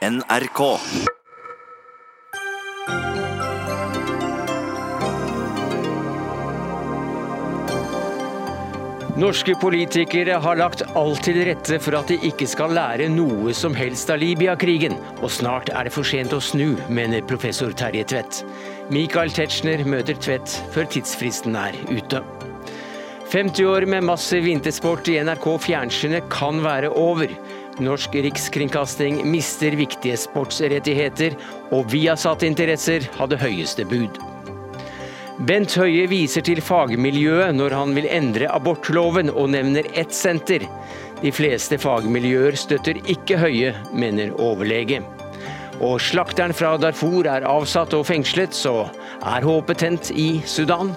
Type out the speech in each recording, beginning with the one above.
NRK. Norske politikere har lagt alt til rette for at de ikke skal lære noe som helst av Libya-krigen, og snart er det for sent å snu, mener professor Terje Tvedt. Michael Tetzschner møter Tvedt før tidsfristen er ute. 50 år med massiv vintersport i NRK Fjernsynet kan være over. Norsk rikskringkasting mister viktige sportsrettigheter, og Viasat-interesser hadde høyeste bud. Bent Høie viser til fagmiljøet når han vil endre abortloven, og nevner ett senter. De fleste fagmiljøer støtter ikke Høie, mener overlege. Og slakteren fra Darfur er avsatt og fengslet, så er håpet tent i Sudan?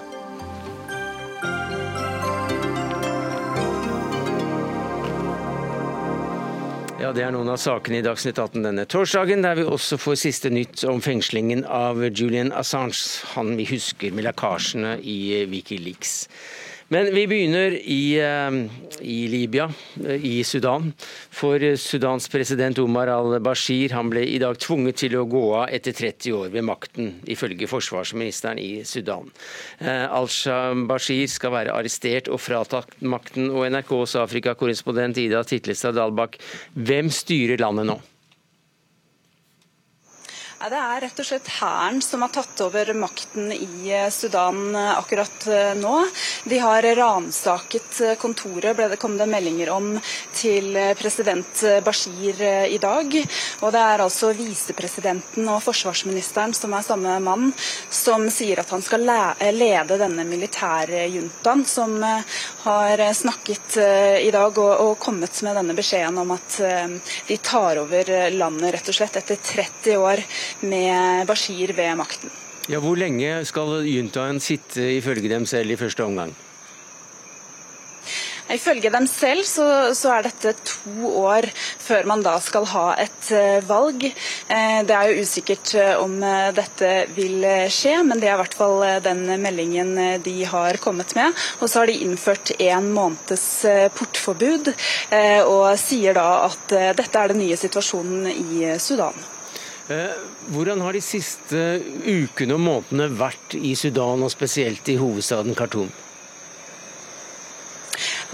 Ja, Det er noen av sakene i Dagsnytt 18 denne torsdagen, der vi også får siste nytt om fengslingen av Julian Assange, han vi husker med lekkasjene i Wikileaks. Men vi begynner i, eh, i, Libya, eh, i Sudan. For Sudans president Omar al-Bashir han ble i dag tvunget til å gå av etter 30 år ved makten, ifølge forsvarsministeren i Sudan. Eh, al-Bashir skal være arrestert og fratatt makten. Og NRKs Afrika-korrespondent Ida Titlestad Dalbakk, hvem styrer landet nå? Det er rett og slett hæren som har tatt over makten i eh, Sudan eh, akkurat eh, nå. De har ransaket kontoret, ble det kom det meldinger om, til president Bashir i dag. Og det er altså visepresidenten og forsvarsministeren, som er samme mann, som sier at han skal lede denne militærjuntaen, som har snakket i dag og, og kommet med denne beskjeden om at de tar over landet, rett og slett, etter 30 år med Bashir ved makten. Ja, Hvor lenge skal juntaen sitte ifølge dem selv i første omgang? Ifølge dem selv så, så, er dette to år før man da skal ha et uh, valg. Uh, det er jo usikkert uh, om dette vil skje, men det er i hvert fall den meldingen de har kommet med. Og så har de innført en måneds portforbud, og sier da at dette er den nye situasjonen i Sudan. Hvordan har de siste ukene og månedene vært i Sudan, og spesielt i hovedstaden Khartoum?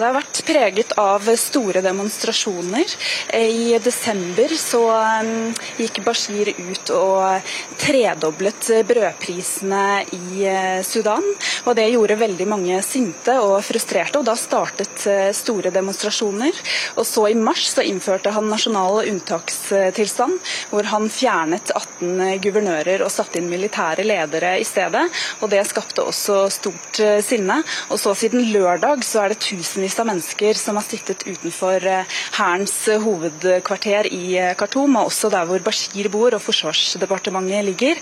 Det har vært preget av store demonstrasjoner. I desember så um, gikk Bashir ut og tredoblet brødprisene i uh, Sudan. og Det gjorde veldig mange sinte og frustrerte, og da startet store demonstrasjoner. Og så I mars så innførte han nasjonal unntakstilstand, hvor han fjernet 18 guvernører og satte inn militære ledere i stedet. og Det skapte også stort sinne. Og så Siden lørdag så er det tusenvis tusenvis av mennesker som har sittet utenfor eh, Hærens eh, hovedkvarter i eh, Khartoum, og også der hvor Bashir bor og Forsvarsdepartementet ligger.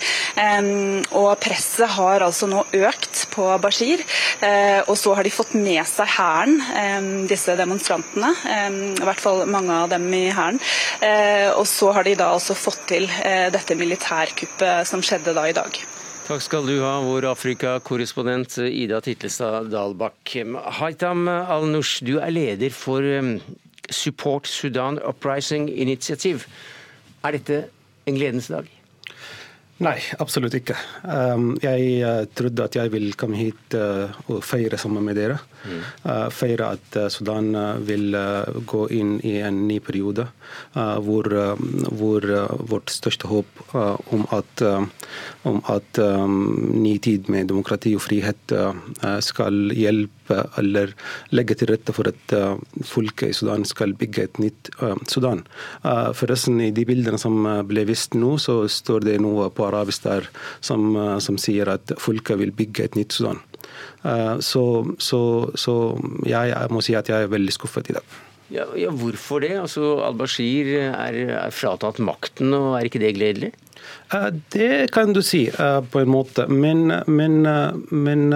Og presset har altså nå økt på Bashir, og så har de fått med seg hæren, disse demonstrantene. I hvert fall mange av dem i hæren. Og så har de da altså fått til dette militærkuppet som skjedde da i dag. Takk skal du ha, vår Afrika-korrespondent Ida Titlestad Dalbakk. Haitam Al-Nush, du er leder for um, Support Sudan Uprising Initiative. Er dette en gledens dag? Nei, absolutt ikke. Um, jeg uh, trodde at jeg ville komme hit uh, og feire sammen med dere. Mm. Uh, feire at Sudan vil gå inn i en ny periode hvor, hvor vårt største håp om at, om at ny tid med demokrati og frihet skal hjelpe eller legge til rette for at folket i Sudan skal bygge et nytt Sudan. Forresten, i de bildene som ble vist nå, så står det noe på arabisk der som, eh, som sier at folket vil bygge et nytt Sudan. Eh, så, så, så jeg, jeg, må si at jeg er veldig skuffet i dag. Ja, ja Hvorfor det? Altså, Al-Bashir er, er fratatt makten, og er ikke det gledelig? Eh, det kan du si, eh, på en måte. Men, men, eh, men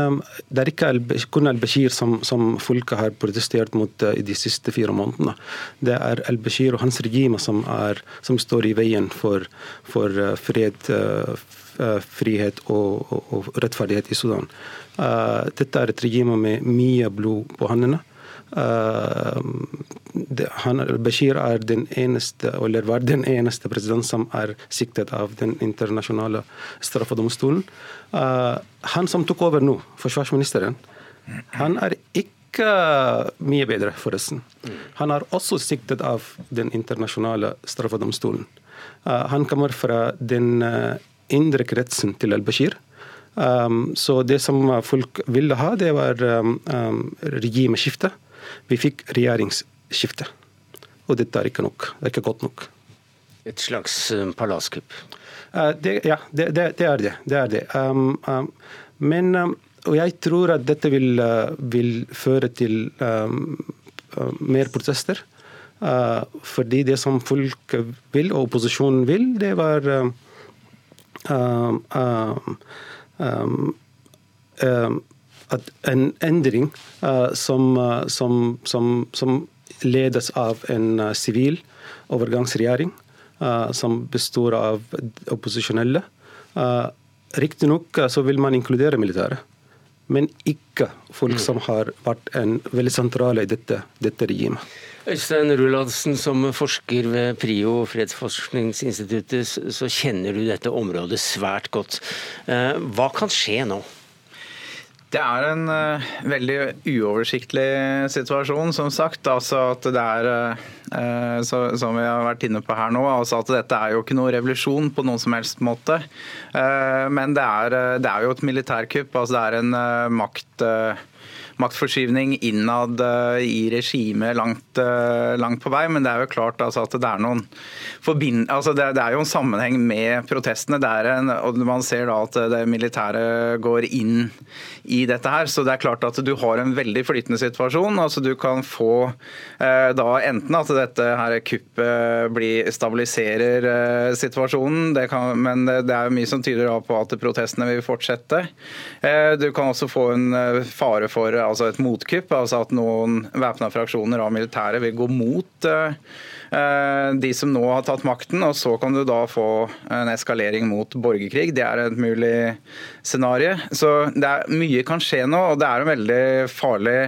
det er ikke kun al-Bashir som, som folket har protestert mot i de siste fire månedene. Det er al-Bashir og hans regime som, er, som, står i veien for, for fred, frihet og, og, og, rettferdighet i Sudan. Dette er et regime med mye blod på hendene. Bashir er den eneste, eller var den eneste president som er siktet av den internasjonale straffedomstolen. Han som tok over nå, forsvarsministeren, han er ikke mye bedre, forresten. Han er også siktet av den internasjonale straffedomstolen. Han kommer fra den indre kretsen til al-Bashir. Um, så det som folk ville ha, det var um, um, regimeskifte. Vi fikk regjeringsskifte. Og dette er ikke nok. Det er ikke godt nok. Et slags um, palasskupp? Uh, det, ja, det, det, det, er det. det, er det. Um, um, men og jeg tror at dette vil, uh, vil føre til uh, mer protester. Uh, fordi det som folk vil, og opposisjonen vil, det var at en endring som, som, som, som ledes av en sivil overgangsregjering som består av opposisjonelle. Riktignok så vil man inkludere militæret, men ikke folk som har vært en veldig sentrale i dette, dette regimet. Øystein Rulladsen, som forsker ved PRIO, fredsforskningsinstituttet, så kjenner du dette området svært godt. Hva kan skje nå? Det er en uh, veldig uoversiktlig situasjon, som sagt. Altså at det er, uh, så, som vi har vært inne på her nå, altså at dette er jo ikke noe revolusjon på noen som helst måte. Uh, men det er, det er, jo et militærkupp. altså Det er en makt maktforskyvning innad eh, i regimet langt, eh, langt, på vei. Men det er jo klart altså, at det er noen forbind... Altså, det, det, er jo en sammenheng med protestene. En, og Man ser da at det militære går inn i dette her. Så det er klart at du har en veldig flytende situasjon. altså Du kan få eh, da enten at dette her kuppet blir, stabiliserer eh, situasjonen, det kan, men det er jo mye som tyder på at protestene vil fortsette. Eh, du kan også få en eh, fare for altså et motkupp, altså at noen væpna fraksjoner av militæret vil gå mot eh, de som nå har tatt makten, og så kan du da få en eskalering mot borgerkrig. Det er et mulig scenario. Så det er, mye kan skje nå, og det er en veldig farlig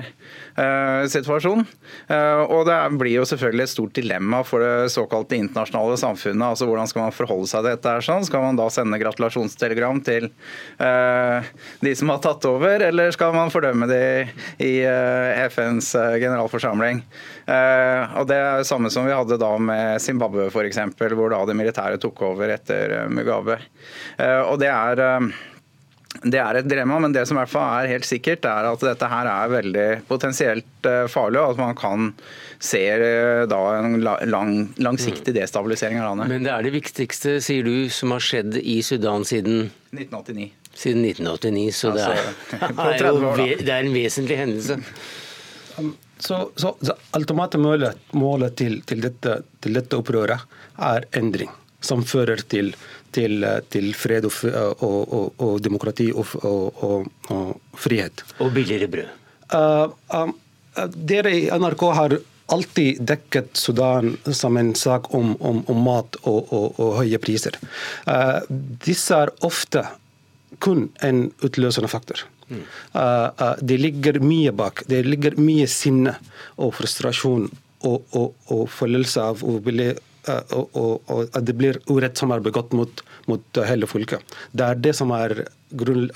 Eh, situasjon. Eh, og det blir jo selvfølgelig et stort dilemma for det såkalte internasjonale samfunnet. altså Hvordan skal man forholde seg til dette? her sånn? Skal man da sende gratulasjonstelegram til eh, de som har tatt over, eller skal man fordømme de i FNs generalforsamling? Og Det er det samme som vi hadde da med Zimbabwe f.eks., hvor da det militære tok over etter Mugabe. Og det er det er et dilemma, men det som i hvert fall er helt sikkert, er at dette her er veldig potensielt eh, farlig, og at man kan se eh, da en lang, langsiktig mm. destabilisering av landet. Men det er det viktigste, sier du, som har skjedd i Sudan siden 1989. Siden 1989, så det, er, er jo, det er en vesentlig hendelse. Så, så, så målet, målet til, til, dette, til dette opprøret er endring, som fører til til, til fred og, og, og, demokrati og, frihet. Og billigere brød. Uh, uh, dere i NRK har alltid dekket Sudan som en sak om, om, om mat og, høye priser. Uh, disse er ofte kun en utløsende faktor. Uh, uh, det ligger mye bak. Det ligger mye sinne og frustrasjon og, og, og følelse av å bli Eh, og, og, at det blir urett som er begått mot, mot hele folket. Det er det som er grunn,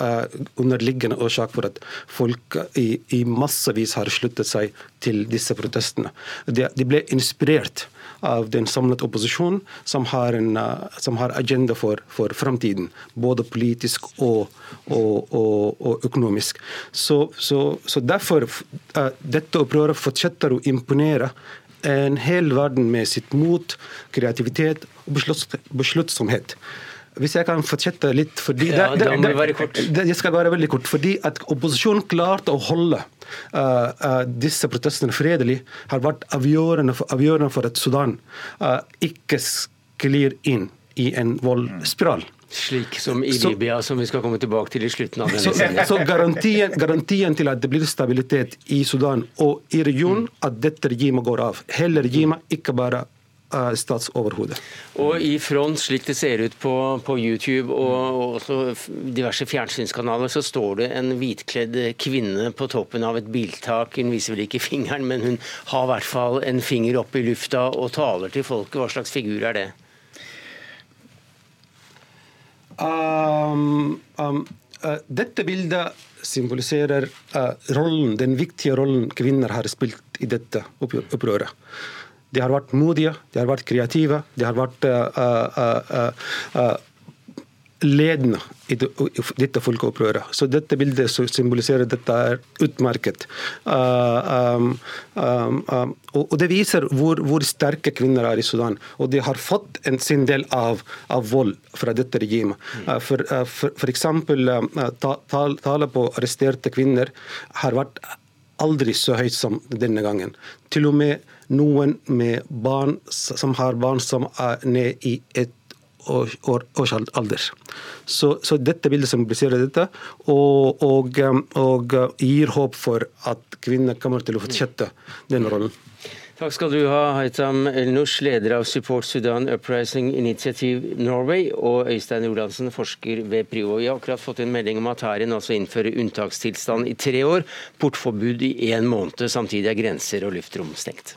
underliggende årsak for at folk i, i, massevis har sluttet seg til disse protestene. De, de ble inspirert av den samlet opposisjonen, som har en uh, som har agenda for, for framtiden. Både politisk og, og, og økonomisk. Så, så, så derfor uh, dette opprøret fortsetter å imponere en hel verden med sitt mot, kreativitet og besluttsomhet. Hvis jeg kan fortsette litt fordi ja, det, det, det, det, skal være veldig kort. Fordi at opposisjonen klarte å holde uh, uh, disse protestene fredelig, har vært avgjørende for, avgjørende for at Sudan uh, ikke sklir inn i en voldsspiral. Slik som i så, Libya, som vi skal komme tilbake til i slutten av denne så, så garantien, garantien, til at det blir stabilitet i Sudan og i regionen, mm. at dette regimet går av. Hele regimet, ikke bare uh, statsoverhode. Og i front, slik det ser ut på, på YouTube og, og diverse fjernsynskanaler, så står det en hvitkledd kvinne på toppen av et biltak. Hun viser vel ikke fingeren, men hun har i hvert fall en finger opp i lufta og taler til folket. Hva slags figur er det? Um, um, uh, dette bildet symboliserer uh, rollen, den viktige rollen kvinner har spilt i dette opprøret. De har vært modige, de har vært kreative, de har vært uh, ledende i dette folkeopprøret. Så dette bildet symboliserer dette er utmerket. Uh, um, um, um, og det viser hvor, hvor, sterke kvinner er i Sudan. Og de har fått en sin del av, av vold fra dette regimet. Uh, for, uh, for, for, eksempel tallet på arresterte kvinner har vært aldri så høyt som denne gangen. Til og med noen med barn som har barn som er ned i et årsalder. Så, så, dette bildet symboliserer dette, og, og, og, gir håp for at kvinner kommer til å fortsette denne rollen. Takk skal du ha, Haitam El-Nush, leder av Support Sudan Uprising Initiative Norway, og Øystein Rolandsen, forsker ved PRIO. Vi har akkurat fått en melding om at Hæren altså innfører unntakstilstand i tre år, portforbud i én måned. Samtidig er grenser og luftrom stengt.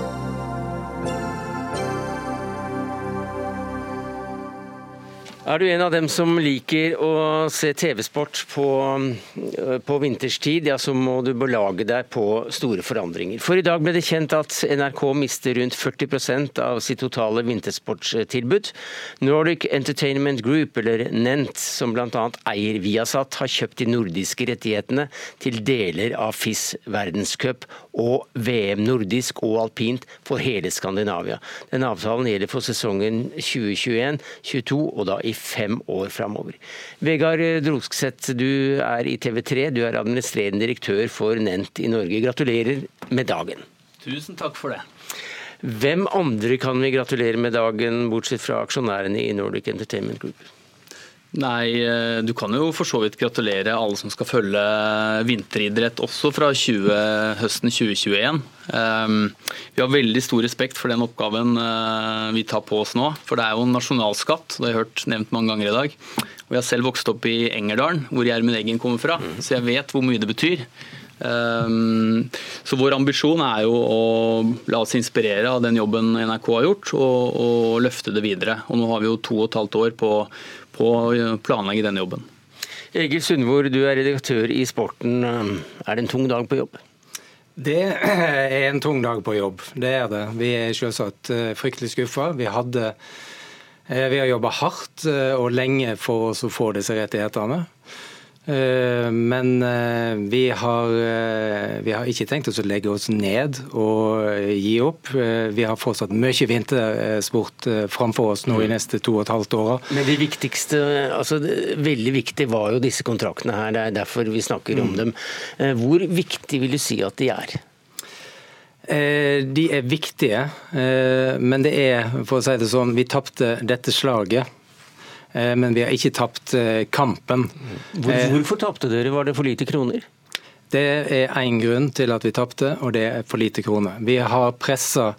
Er du en av dem som liker å se TV-sport på, eh, på, vinterstid, ja, så må du belage deg på store forandringer. For i dag ble det kjent at NRK mister rundt 40% av sitt totale vintersportstilbud. Nordic Entertainment Group, eller NENT, som bl.a. eier Viasat, har kjøpt de nordiske rettighetene til deler av FIS verdenscup og VM nordisk og alpint for hele Skandinavia. Den avtalen gjelder for sesongen 2021-2022, og da i fem år framover. Vegard Drogseth, du er i TV3. Du er administrerende direktør for Nent i Norge. Gratulerer med dagen. Tusen takk for det. Hvem andre kan vi gratulere med dagen, bortsett fra aksjonærene i Nordic Entertainment Group? Nei, eh, du kan jo for så vidt gratulere alle som skal følge vinteridrett også fra 20, høsten 2021. Ehm, vi har veldig stor respekt for den oppgaven eh, vi tar på oss nå. For det er jo en nasjonalskatt, det har jeg hørt nevnt mange ganger i dag. Og jeg har selv vokst opp i Engerdalen, hvor Gjermund Eggen kommer fra, så jeg vet hvor mye det betyr. Ehm, så vår ambisjon er jo å la oss inspirere av den jobben NRK har gjort, og, og løfte det videre. Og nå har vi jo to og et halvt år på på å planlegge denne jobben. Egil Sundvor, du er redaktør i Sporten. Er det en tung dag på jobb? Det er en tung dag på jobb, det er det. Vi er selvsagt eh, fryktelig skuffa. Vi, eh, vi har jobba hardt eh, og lenge for å få disse rettighetene. Eh, men eh, vi har, eh, vi har, ikke tenkt oss å legge oss ned og gi opp. Vi har fortsatt mye vintersport framfor oss nå i mm. neste to og et halvt år. Men det viktigste, altså det veldig viktig var jo disse kontraktene her. Det er derfor vi snakker om mm. dem. Hvor viktig vil du si at de er? De er viktige, men det er, for å si det sånn, vi tapte dette slaget men vi har ikke tapt eh, kampen. Eh, hvorfor tapte dere? Var det for lite kroner? Det er én grunn til at vi tapte, og det er for lite kroner. Vi har pressa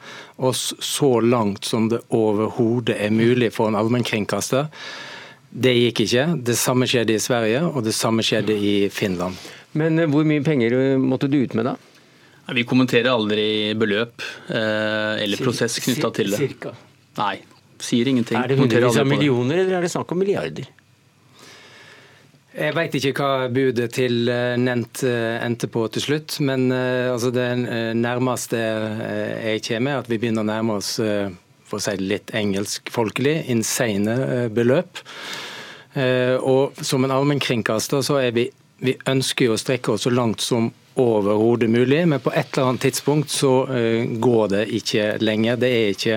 oss så langt som det overhodet er mulig for en allmennkringkaster. Det gikk ikke. Det samme skjedde i Sverige, og det samme skjedde i Finland. Men hvor mye penger måtte du ut med, da? Vi kommenterer aldri beløp eller prosess knytta til det. Cirka. Nei, sier ingenting. Er det hundrevis av millioner, eller er det snakk om milliarder? Jeg veit ikke hva budet til eh, Nent eh, endte på til slutt, men eh, altså det nærmeste jeg kommer, er at vi begynner å nærme oss for å si det litt engelsk folkelig, insane beløp. Og som en allmennkringkaster så er vi vi ønsker jo å strekke oss så langt som overhodet mulig, men på et eller annet tidspunkt så går det ikke lenger. Det er ikke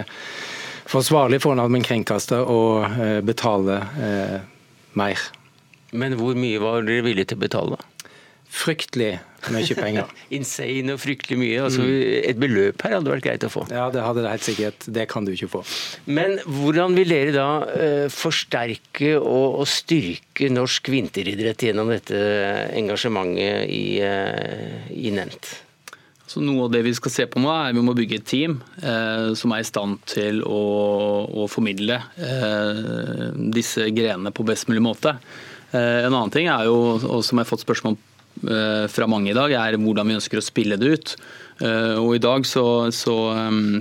forsvarlig for en allmennkringkaster å eh, betale eh, mer. Men hvor mye var dere villige til å betale? fryktelig mye penger. Insane og fryktelig mye. Altså, et beløp her hadde vært greit å få. Ja, det hadde det helt sikkert. Det kan du ikke få. Men hvordan vil dere da eh, forsterke og, og, styrke norsk vinteridrett gjennom dette engasjementet i, eh, i Nent? Så noe av det vi skal se på nå, er at vi må bygge et team eh, som er i stand til å, å formidle eh, disse grenene på best mulig måte. Eh, en annen ting er jo, og som jeg har fått spørsmål Eh, fra mange i dag, er hvordan vi ønsker å spille det ut. Eh, og I dag så, så,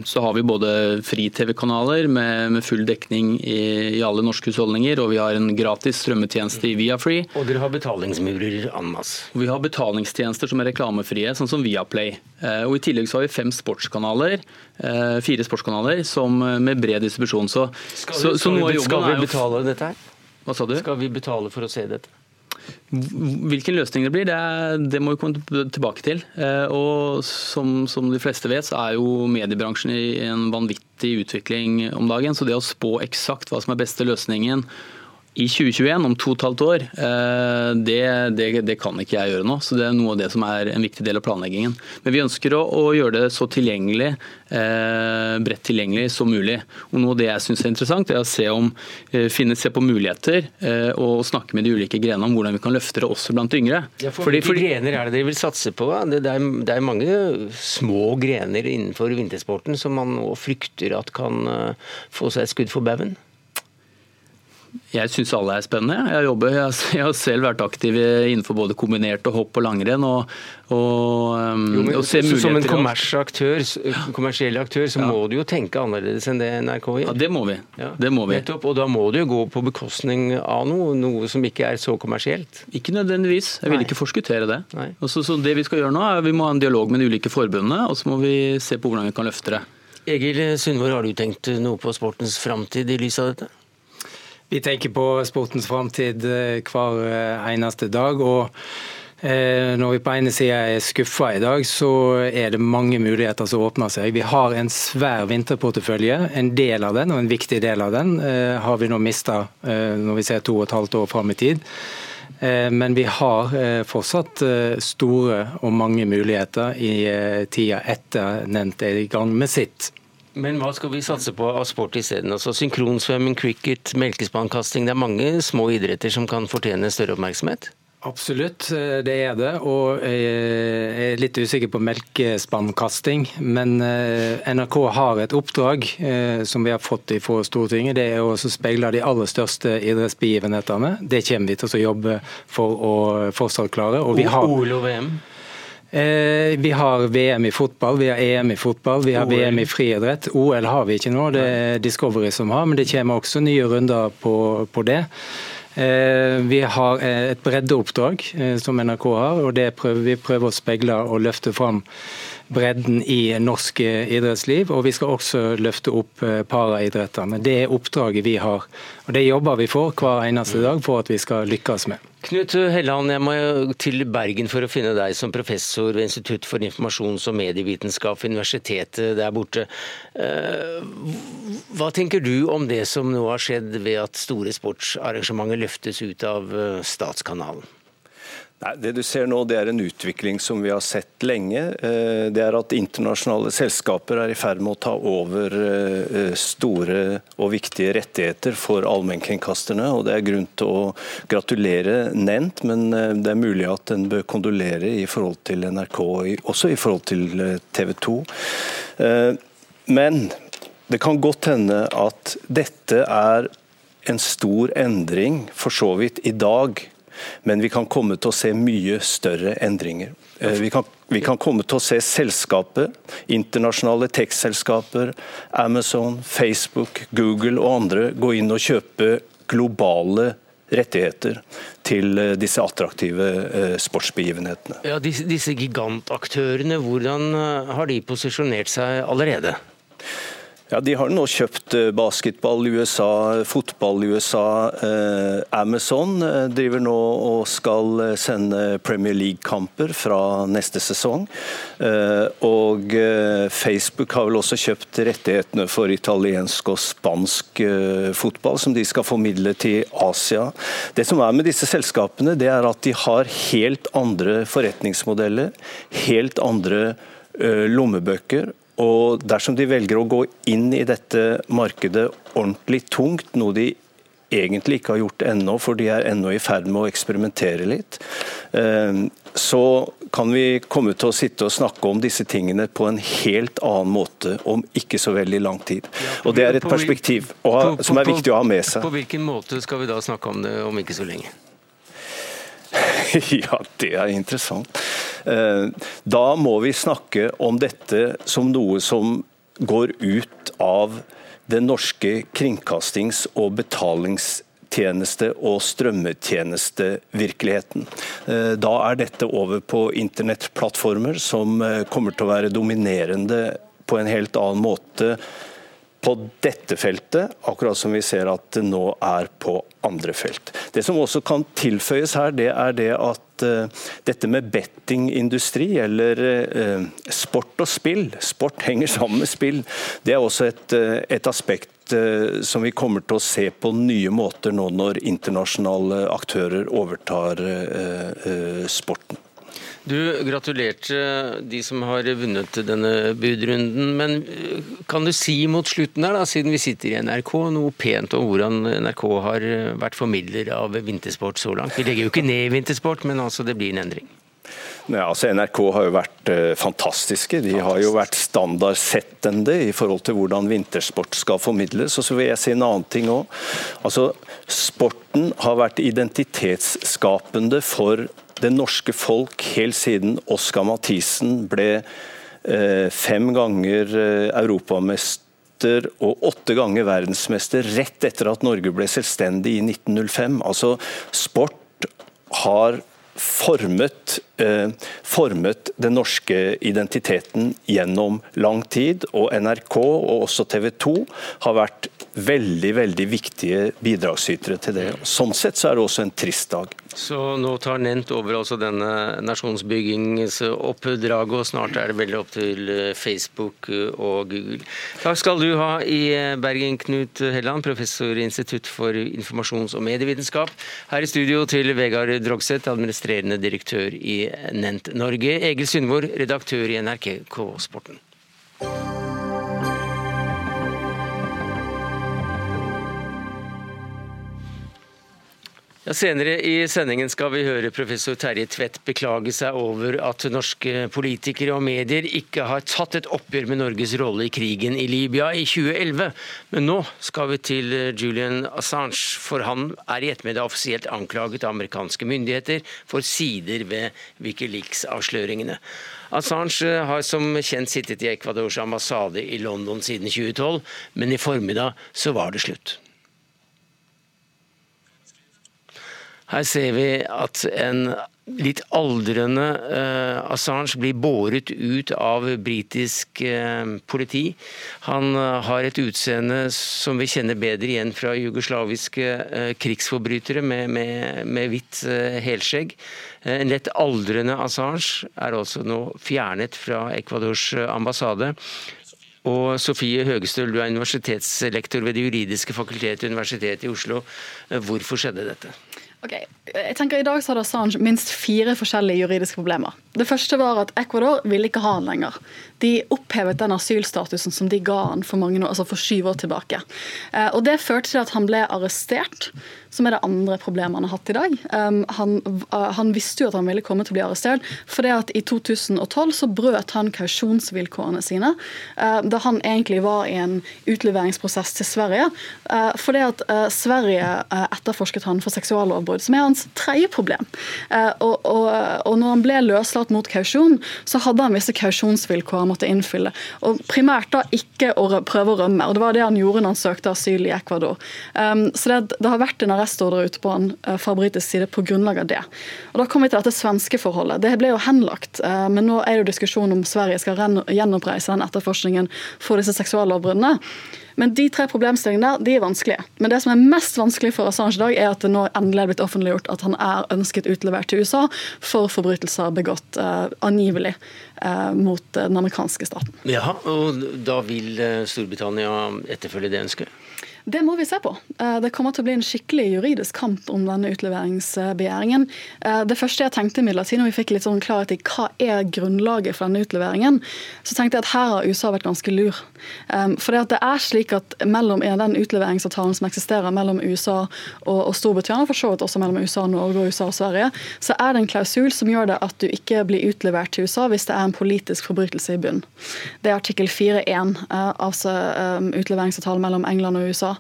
så har vi både fri-TV-kanaler med, med, full dekning i, i, alle norske husholdninger, og vi har en gratis strømmetjeneste i Viafree. Og dere har betalingsmurer en masse. Vi har betalingstjenester som er reklamefrie, sånn som Viaplay. Eh, og I tillegg så har vi fem sportskanaler, fire sportskanaler som, med bred distribusjon. Så, skal, vi, skal, vi, skal vi betale dette her? Hva sa du? Skal vi betale for å se dette? Hvilken løsning det blir, det, det, må vi komme tilbake til. Eh, og som, som, de fleste vet, så er jo mediebransjen i en vanvittig utvikling om dagen. Så det å spå eksakt hva som er beste løsningen i 2021, om to og et halvt år, eh, det, det, det, kan ikke jeg gjøre nå. så Det er noe av det som er en viktig del av planleggingen. Men vi ønsker å, å gjøre det så tilgjengelig, eh, bredt tilgjengelig som mulig. Og Noe av det jeg syns er interessant, er å se, om, eh, finne, se på muligheter eh, og snakke med de ulike grenene om hvordan vi kan løfte det også blant yngre. Ja, for Hvilke fordi, grener er det dere vil satse på? Det, det, er, det, er, mange små grener innenfor vintersporten som man nå frykter at kan uh, få seg et skudd for baugen? Jeg syns alle er spennende. Jeg, jobber, jeg, har selv vært aktiv innenfor både kombinert og hopp og langrenn. og, og, um, jo, men, og se muligheter. Som en kommersiell aktør, kommersiell aktør så ja. må du jo tenke annerledes enn det NRK gjør. Ja, Det må vi. Ja. Det må vi. Nettopp, og da må du jo gå på bekostning av noe, noe som ikke er så kommersielt. Ikke nødvendigvis. Jeg vil Nei. ikke forskuttere det. Også, så det Vi skal gjøre nå er vi må ha en dialog med de ulike forbundene, og så må vi se på hvordan vi kan løfte det. Egil Sundvår, har du tenkt noe på sportens framtid i lys av dette? Vi tenker på sportens framtid eh, hver eh, eneste dag. og eh, når vi på ene sida er skuffa i dag, så er det mange muligheter som åpner seg. Vi har en svær vinterportefølje. En del av den, og en viktig del av den, har vi nå mista når vi ser to og et halvt år fram i tid. Men vi har fortsatt store og mange muligheter i tida etter nevnt er i gang med sitt. Men hva skal vi satse på av sport isteden? Altså synkronsvømming, cricket, melkespannkasting. Det er mange små idretter som kan fortjene større oppmerksomhet? Absolutt, eh, det er det. Og jeg er litt usikker på melkespannkasting. Men eh, NRK har et oppdrag eh, som vi har fått fra Stortinget. Det er å speile de aller største idrettsbegivenhetene. Det kommer vi til å jobbe for å fortsatt klare. Og vi har... OL og VM? Eh, vi har VM i fotball, vi har EM i fotball, vi har OL. VM i friidrett. OL har vi ikke nå, det er Discovery som har, men det kommer også nye runder på, på det. Eh, vi har eh, et breddeoppdrag som NRK har, og det prøver vi prøver å speile og løfte fram bredden i norsk idrettsliv. Og vi skal også løfte opp eh, paraidrettene. Det er oppdraget vi har. Og Det jobber vi for hver eneste dag for at vi skal lykkes med. Knut Helland, jeg må til Bergen for å finne deg som professor ved Institutt for informasjons- og medievitenskap ved Universitetet der borte. Eh, hva tenker du om det som nå har skjedd ved at store sportsarrangementer løftes ut av eh, statskanalen? Nei, Det du ser nå, det er en utvikling som vi har sett lenge. Eh, det er at internasjonale selskaper er i ferd med å ta over eh, store og viktige rettigheter for allmennkringkasterne. og Det er grunn til å gratulere Nent, men eh, det er mulig at en bør kondolere i forhold til NRK, også i forhold til TV 2. Men det kan godt hende at dette er en stor endring, for så vidt i dag men vi kan komme til å se mye større endringer. Eh, vi kan, vi kan komme til å se selskaper, internasjonale tekstselskaper, Amazon, Facebook, Google og andre gå inn og kjøpe globale rettigheter til eh, disse attraktive eh, sportsbegivenhetene. Ja, disse, gigantaktørene, hvordan har de posisjonert seg allerede? Ja, De har nå kjøpt eh, basketball i USA, fotball i USA. Eh, Amazon eh, driver nå og skal sende Premier League-kamper fra neste sesong. Og Facebook har vel også kjøpt rettighetene for italiensk og spansk fotball, som de skal formidle til Asia. Det som er med disse selskapene, det er at de har helt andre forretningsmodeller, helt andre lommebøker og Dersom de velger å gå inn i dette markedet ordentlig tungt, noe de egentlig ikke har gjort ennå, for de er ennå i ferd med å eksperimentere litt, eh, så kan vi komme til å sitte og snakke om disse tingene på en helt annen måte om ikke så veldig lang tid. Og Det er et perspektiv som er viktig å ha med seg. På hvilken måte skal vi da snakke om det om ikke så lenge? Ja, det er interessant. Eh, da må vi snakke om dette som noe som går ut av den norske kringkastings- og betalingstjeneste- og strømmetjenestevirkeligheten. Eh, da er dette over på internettplattformer som eh, kommer til å være dominerende på en helt annen måte på dette feltet, akkurat som vi ser at det nå er på andre felt. Det som også kan tilføyes her, det er det at uh, dette med bettingindustri, eller uh, sport og spill, sport henger sammen med spill, det er også et, uh, et aspekt som vi kommer til å se på nye måter nå når internasjonale aktører overtar sporten. Du gratulerte de som har vunnet denne budrunden. Men eh, kan du si mot slutten her, da, siden vi sitter i NRK, noe pent om hvordan NRK har vært formidler av vintersport så langt? Vi legger jo ikke ned vintersport, men altså det blir en endring. Ja, altså NRK har jo vært uh, fantastiske. De har jo vært standardsettende i forhold til hvordan vintersport skal formidles. Og så vil jeg si en annen ting òg. Altså, sporten har vært identitetsskapende for det norske folk helt siden Oskar Mathisen ble eh, fem ganger eh, europamester og åtte ganger verdensmester rett etter at Norge ble selvstendig i 1905. Altså, sport har formet, eh, formet, den norske identiteten gjennom lang tid. Og NRK og også TV 2 har vært veldig veldig viktige bidragsytere til det. Sånn sett så er det også en trist dag. Så nå tar Nent over altså denne nasjonsbyggingsoppdraget, og snart er det veldig opp til eh, Facebook eh, og Google. Takk skal du ha i eh, Bergen, Knut Helland, professor i Institutt for informasjons- og medievitenskap. Her i studio til Vegard Drogseth, administrerende direktør i Nent Norge. Egil Sundvor, redaktør i NRK K-sporten. Ja, senere i sendingen skal vi høre professor Terje Tvedt beklage seg over at norske politikere og medier ikke har tatt et oppgjør med Norges rolle i krigen i Libya i 2011. Men nå skal vi til Julian Assange, for han er i ettermiddag offisielt anklaget av amerikanske myndigheter for sider ved Wikileaks-avsløringene. Assange har som kjent sittet i Ecuadors ambassade i London siden 2012, men i formiddag så var det slutt. Her ser vi at en litt aldrende uh, Assange blir båret ut av britisk uh, politi. Han uh, har et utseende som vi kjenner bedre igjen fra jugoslaviske krigsforbrytere med, med, med hvitt helskjegg. En lett aldrende Assange er også nå fjernet fra Ecuadors ambassade. Og Sofie Høgestøl, du er universitetslektor ved Det juridiske fakultetet Universitetet i Oslo. Hvorfor skjedde dette? Ok, jeg tenker I dag så hadde Assange minst fire forskjellige juridiske problemer. Det første var at Ecuador ville ikke ha han lenger. De opphevet den asylstatusen som de ga han for, mange, altså for syv år tilbake. Eh, og Det førte til at han ble arrestert, som er det andre problemet han har hatt i dag. Um, han, uh, han visste jo at han ville komme til å bli arrestert, for det at i 2012 så brøt han kausjonsvilkårene sine uh, da han egentlig var i en utleveringsprosess til Sverige. Uh, det at Sverige etterforsket han for seksuallovbrudd, som er hans tredje problem. Og, og, og når han ble løslatt mot kausjon, så hadde han visse kausjonsvilkår han måtte innfylle. Og primært da ikke å prøve å rømme, og det var det han gjorde når han søkte asyl i Ecuador. Um, så det, det har vært en arrestordre ute på han fra britisk side på grunnlag av det. Og Da kommer vi til dette svenske forholdet. Det ble jo henlagt, men nå er det jo diskusjon om Sverige skal gjenoppreise den etterforskningen for disse seksuallovbruddene. Men de tre problemstillingene der, de er vanskelige. Men det som er mest vanskelig for Assange i dag, er at det nå endelig er blitt offentliggjort at han er ønsket utlevert til USA for forbrytelser begått eh, angivelig eh, mot uh, den amerikanske staten. Ja, og da vil Storbritannia etterfølge det ønsket? Det må vi se på. Eh, det kommer til å bli en skikkelig juridisk kamp om denne utleveringsbegjæringen. Eh, det første jeg tenkte imidlertid, når vi fikk litt sånn klarhet i hva er grunnlaget for denne utleveringen, så tenkte jeg at her har USA vært ganske lur. Eh, for det er slik at mellom den utleveringsavtalen som eksisterer mellom USA og, Storbritannia, for så vidt også mellom USA og Norge og USA og Sverige, så er det en klausul som gjør det at du ikke blir utlevert til USA hvis det er en politisk forbrytelse i bunn. Det er artikkel 4.1, altså utleveringsavtalen mellom England og USA.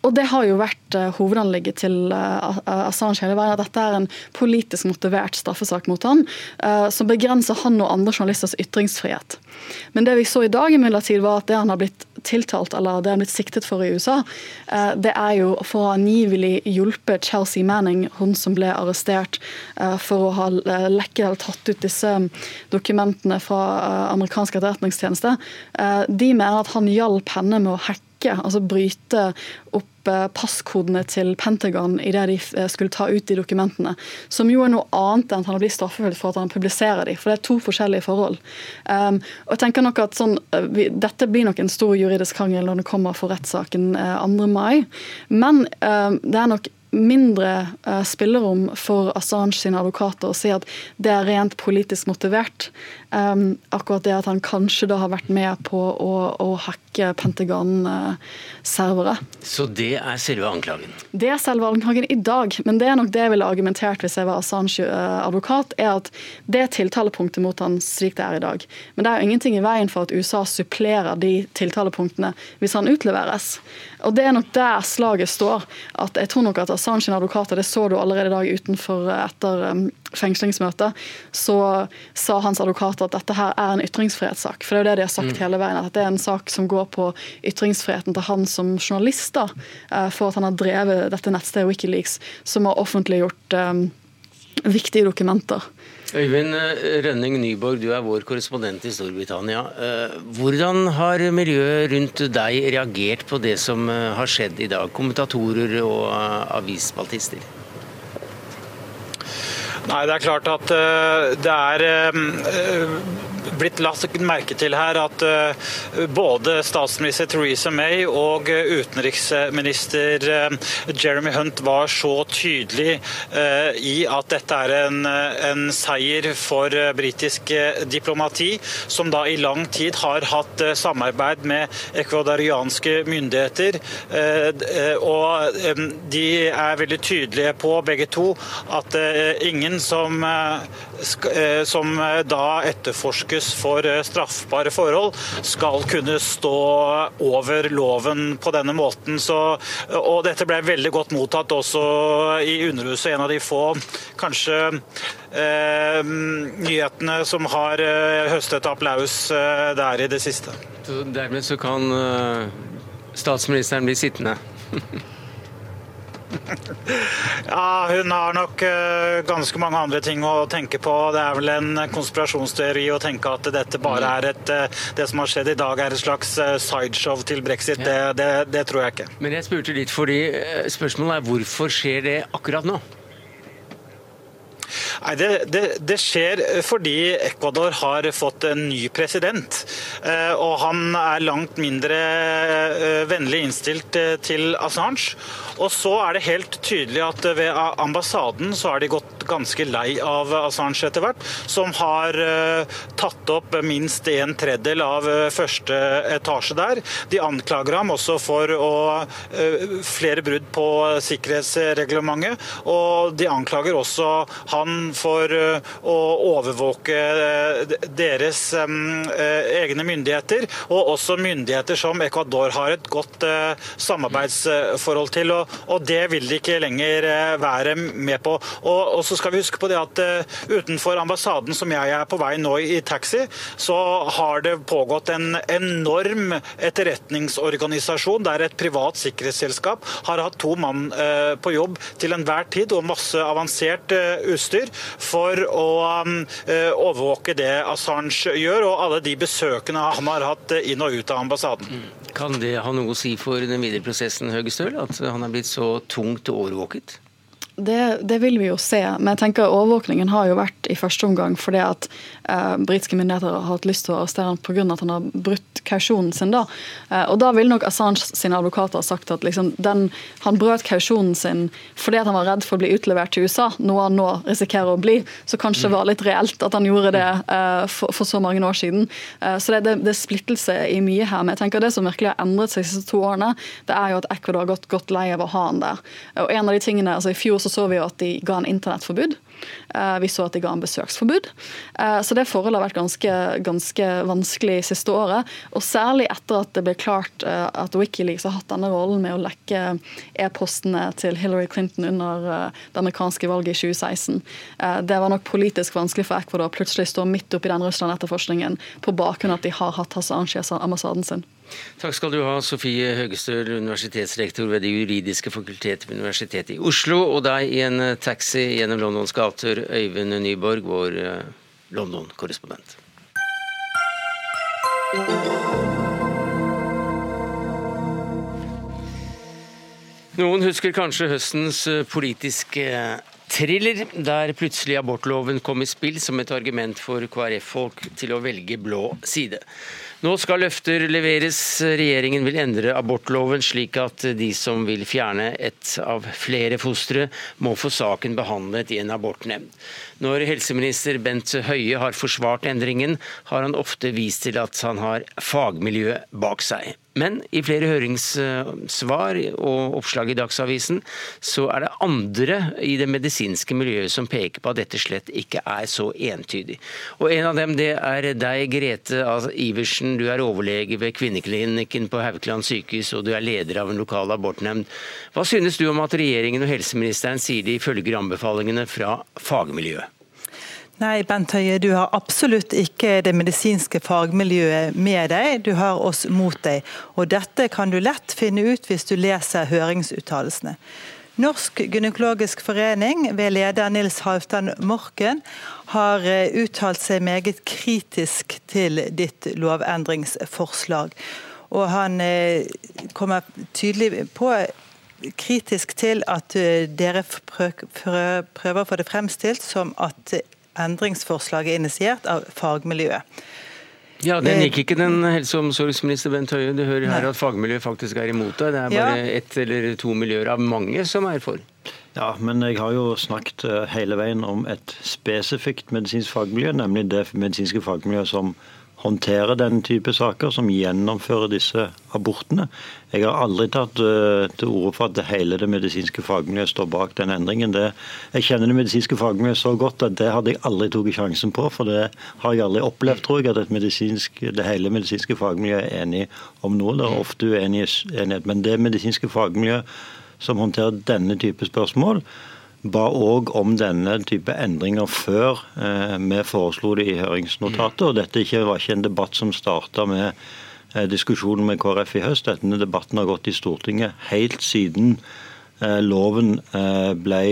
Eh, og Det har jo vært uh, hovedanlegget til uh, Assange hele veien. At dette er en politisk motivert straffesak mot han, uh, som begrenser han og andre journalisters ytringsfrihet. Men det vi så i dag, imidlertid, var at det han har blitt tiltalt, eller det han har blitt siktet for i USA, det er jo for å angivelig hjulpet Chelsea Manning, hun som ble arrestert for å ha lekket eller tatt ut disse dokumentene fra amerikansk etterretningstjeneste. De mener at han hjalp henne med å hacke hacke, altså bryte opp eh, passkodene til Pentagon idet de eh, skulle ta ut de dokumentene. Som jo er noe annet enn at han blir straffefullt for at han publiserer de, for det er to forskjellige forhold. Um, og jeg tenker nok at sånn, eh, vi, Dette blir nok en stor juridisk krangel når det kommer for rettssaken uh, 2. mai, men um, det er nok mindre spillerom for Assange sine advokater å si at det er rent politisk motivert. Um, akkurat det at han kanskje da har vært med på å, å hacke Pentagon-servere. Så det er selve anklagen? Det er selve anklagen i dag. Men det er nok det jeg ville argumentert hvis jeg var Assange-advokat, er at det er tiltalepunktet mot han slik det er i dag. Men det er jo ingenting i veien for at USA supplerer de tiltalepunktene hvis han utleveres. Og det er nok der slaget står. at jeg tror nok at Assange advokater, det så du allerede i dag utenfor etter um, fengslingsmøtet, så sa hans advokater at dette her er en ytringsfrihetssak. For det er jo det de har sagt mm. hele veien, at det er en sak som går på ytringsfriheten til han som journalist, da, eh, for at han har drevet dette nettstedet Wikileaks, som har offentliggjort um, viktige dokumenter. Øyvind eh, Rønning Nyborg, du er vår korrespondent i Storbritannia. Hvordan har miljøet rundt deg reagert på det som har skjedd i dag? Kommentatorer og avisspaltister? Nei, det er klart at uh, det er uh, blitt lagt merke til her at uh, både statsminister Theresa May og utenriksminister Jeremy Hunt var så tydelig i at dette er en, en seier for britisk diplomati, som da i lang tid har hatt samarbeid med ekvadorianske myndigheter. Og de er veldig tydelige på, begge to, at ingen som, eh, eh, som da da etterforskes for straffbare forhold, skal kunne stå over loven på denne måten. Så, og dette ble veldig godt mottatt også i Underhuset, en av de få kanskje eh, nyhetene som har høstet applaus der i det siste. Så dermed så kan statsministeren bli sittende? Ja, hun har nok uh, ganske mange andre ting å tenke på. Det er vel en konspirasjonsteori å tenke at dette bare mm. er et uh, Det som har skjedd i dag er et slags uh, sideshow til brexit. Det, det, det, tror jeg ikke. Men jeg spurte litt fordi spørsmålet er hvorfor skjer det akkurat nå? Nei, det, det, det, skjer fordi Ecuador har fått en ny president. Og han er langt mindre vennlig innstilt til Assange. Og så er det helt tydelig at ved ambassaden så har de gått ganske lei av Assange etter hvert, som har uh, tatt opp minst en tredjedel av uh, første etasje der. De anklager ham også for å, uh, flere brudd på sikkerhetsreglementet, og de anklager også han for å overvåke deres egne myndigheter, og også myndigheter som Ecuador har et godt samarbeidsforhold til. Og det vil de ikke lenger være med på. Og så skal vi huske på det at utenfor ambassaden som jeg er på vei nå i taxi, så har det pågått en enorm etterretningsorganisasjon der et privat sikkerhetsselskap har hatt to mann eh, på jobb til enhver tid og masse avansert eh, utstyr for å eh, overvåke det Assange gjør, og alle de besøkene han har hatt inn og ut av ambassaden. Mm. Kan det ha noe å si for den videre prosessen, Høgestøl, at han er blitt så tungt overvåket? Det, det, vil vi jo se. Men jeg tenker overvåkningen har jo vært i første omgang fordi at eh, britiske myndigheter har hatt lyst til å arrestere ham pga. at han har brutt kausjonen sin. da. Eh, og da vil nok Assange sine advokater ha sagt at liksom, den, han brøt kausjonen sin fordi han var redd for å bli utlevert til USA, noe han nå risikerer å bli. Så kanskje det var litt reelt at han gjorde det eh, for, for, så mange år siden. Eh, så det, det, det, er splittelse i mye her. Men jeg tenker det som virkelig har endret seg de siste to årene, det er jo at Ecuador har gått godt lei av å ha han der. Og en av de tingene, altså I fjor så så vi jo at de ga en internettforbud. Eh, vi så at de ga en besøksforbud. Eh, så det forholdet har vært ganske, ganske vanskelig siste året. Og særlig etter at det ble klart eh, at Wikileaks har hatt denne rollen med å lekke e-postene til Hillary Clinton under det amerikanske valget i 2016. Det var nok politisk vanskelig for Ecuador å plutselig stå midt oppi den Russland-etterforskningen på bakgrunn av at de har hatt Hassan ambassaden sin. Takk skal du ha, Sofie Høgestøl, universitetsrektor ved Det juridiske fakultetet ved Universitetet i Oslo, og deg i en taxi gjennom Londons gater, Øyvind Nyborg, vår eh, London-korrespondent. Noen husker kanskje høstens eh, politiske thriller, der plutselig abortloven kom i spill som et argument for KrF-folk til å velge blå side. Nå skal løfter leveres. Regjeringen vil endre abortloven slik at de som vil fjerne et av flere fostre, må få saken behandlet i en abortnemnd. Når helseminister Bent Høie har forsvart endringen, har han ofte vist til at han har fagmiljøet bak seg. Men i flere høringssvar og oppslag i Dagsavisen, så er det andre i det medisinske miljøet som peker på at dette slett ikke er så entydig. Og En av dem det er deg, Grete Iversen. Du er overlege ved kvinneklinikken på Haukeland sykehus, og du er leder av en lokal abortnemnd. Hva synes du om at regjeringen og helseministeren sier de følger anbefalingene fra fagmiljøet? Nei, Bent Høie, du har absolutt ikke det medisinske fagmiljøet med deg, du har oss mot deg. Og Dette kan du lett finne ut hvis du leser høringsuttalelsene. Norsk gynekologisk forening ved leder Nils Halvdan Morken har eh, uttalt seg meget kritisk til ditt lovendringsforslag. Og han eh, kommer tydelig på kritisk til at eh, dere prøver å få det fremstilt som at endringsforslaget initiert av fagmiljøet. Ja, Den gikk ikke den helse- og omsorgsminister Bent Høie. Du hører her at fagmiljøet faktisk er imot deg. Det er bare ja. ett eller to miljøer av mange som er for. Ja, men jeg har jo snakket eh, hele veien om et spesifikt medisinsk fagmiljø, nemlig det medisinske fagmiljøet som håndterer den type saker, som gjennomfører disse abortene. Jeg har aldri tatt uh, til orde for at hele det medisinske fagmiljøet står bak den endringen. Det, jeg kjenner det medisinske fagmiljøet så godt at det hadde jeg aldri tatt sjansen på. For det har jeg aldri opplevd, tror jeg, at det hele medisinske fagmiljøet er enig om noe. Det er ofte uenighet. Men det medisinske fagmiljøet som håndterer denne type spørsmål, ba òg om denne type endringer før eh, vi foreslo det i høringsnotatet. og Dette var ikke en debatt som starta med eh, diskusjonen med KrF i høst. Denne debatten har gått i Stortinget helt siden eh, loven ble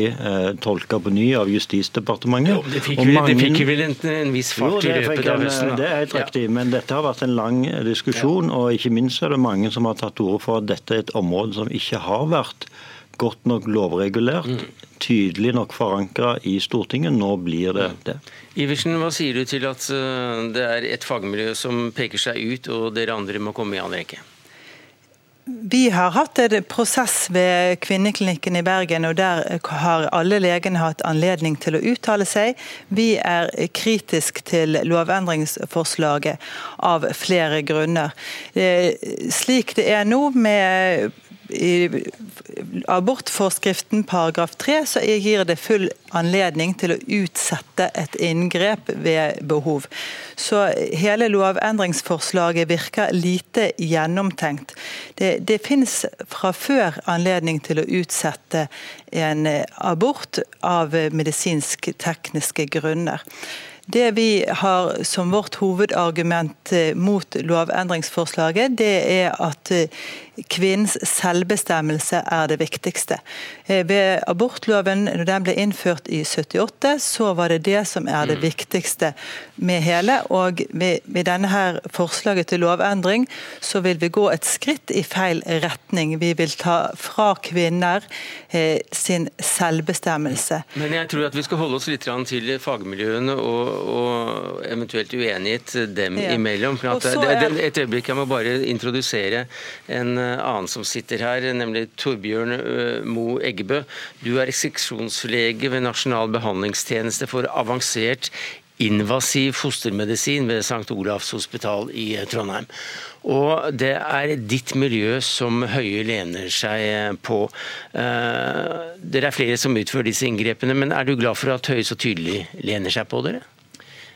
tolka på ny av Justisdepartementet. Jo, det fikk, mange, det fikk vel en, en, viss fart jo, i løpet av høsten? Det er helt riktig, ja. men dette har vært en lang diskusjon. Ja. Og ikke minst er det mange som har tatt til orde for at dette er et område som ikke har vært godt nok lovregulert, mm. tydelig nok forankra i Stortinget. Nå blir det det. Iversen, hva sier du til at eh, det er et fagmiljø som peker seg ut, og dere andre må komme i annen rekke? Vi har hatt en prosess ved kvinneklinikken i Bergen, og der har alle legene hatt anledning til å uttale seg. Vi er kritisk til lovendringsforslaget av flere grunner. Slik det er nå med i abortforskriften paragraf 3 så gir det full anledning til å utsette et inngrep ved behov. Så hele lovendringsforslaget virker lite gjennomtenkt. Det, det finnes fra før anledning til å utsette en abort av medisinsk-tekniske grunner. Det vi har som vårt hovedargument mot lovendringsforslaget, det er at kvinnens selvbestemmelse er det viktigste. Eh, ved abortloven, når den ble innført i 78, så var det det som er det mm. viktigste med hele. Og med denne her forslaget til lovendring, så vil vi gå et skritt i feil retning. Vi vil ta fra kvinner sin selvbestemmelse. Men jeg tror at vi skal holde oss litt til fagmiljøene og og eventuelt uenighet dem ja. imellom. For at, er... Et øyeblikk, jeg må bare introdusere en eh, annen som sitter her, nemlig Torbjørn eh, Mo Eggebø. Du er seksjonslege ved Nasjonal behandlingstjeneste for avansert invasiv fostermedisin ved St. Olavs hospital i Trondheim. Og det er ditt miljø som Høie lener seg på. Dere er flere som utfører disse inngrepene, men er du glad for at Høie så tydelig lener seg på dere?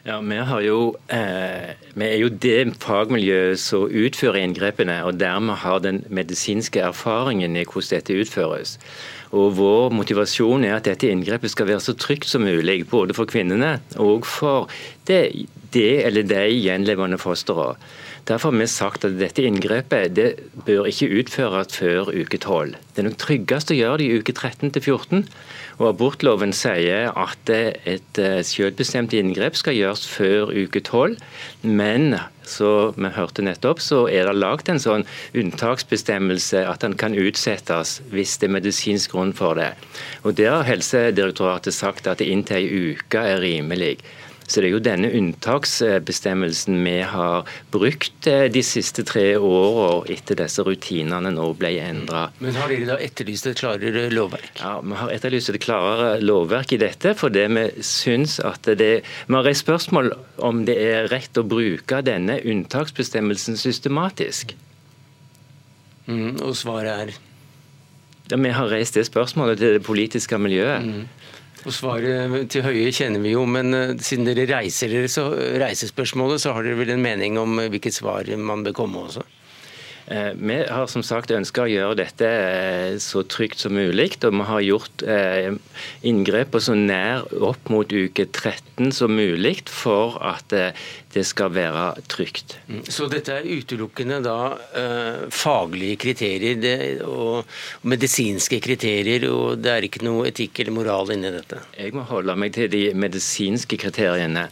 Ja, vi, jo, eh, vi, er jo det fagmiljøet som utfører inngrepene, og dermed har den medisinske erfaringen i hvordan dette utføres. Og Vår motivasjon er at dette inngrepet skal være så trygt som mulig, både for kvinnene og for det, det eller de gjenlevende fosteret. Derfor har vi sagt at dette inngrepet det bør ikke utføres før uke 12. Det er nok tryggest å gjøre det i uke 13 til 14. Og Abortloven sier at et eh, selvbestemt inngrep skal gjøres før uke tolv. Men så vi hørte nettopp, så er det lagd en sånn unntaksbestemmelse at den kan utsettes hvis det er medisinsk grunn for det. Og Der har Helsedirektoratet sagt at det inntil ei uke er rimelig. Så Det er jo denne unntaksbestemmelsen vi har brukt eh, de siste tre årene etter disse rutinene nå ble endra. Men har dere da etterlyst et klarere lovverk? Ja, Vi har etterlyst et klarere lovverk i dette, fordi vi syns at det Vi har reist spørsmål om det er rett å bruke denne unntaksbestemmelsen systematisk. Mm, og svaret er? Ja, Vi har reist det spørsmålet til det politiske miljøet. Mm. Og Svaret til Høie kjenner vi jo, men eh, siden dere reiser dere så reiser spørsmålet, så har dere vel en mening om eh, hvilket svar man bør komme også? Eh, vi har som sagt ønska å gjøre dette eh, så trygt som mulig. Og vi har gjort eh, så nær opp mot uke 13 som mulig for at det skal være trygt. Mm. Så dette er utelukkende da faglige kriterier og medisinske kriterier, og det er ikke noe etikk eller moral inni dette? Jeg må holde meg til de medisinske kriteriene.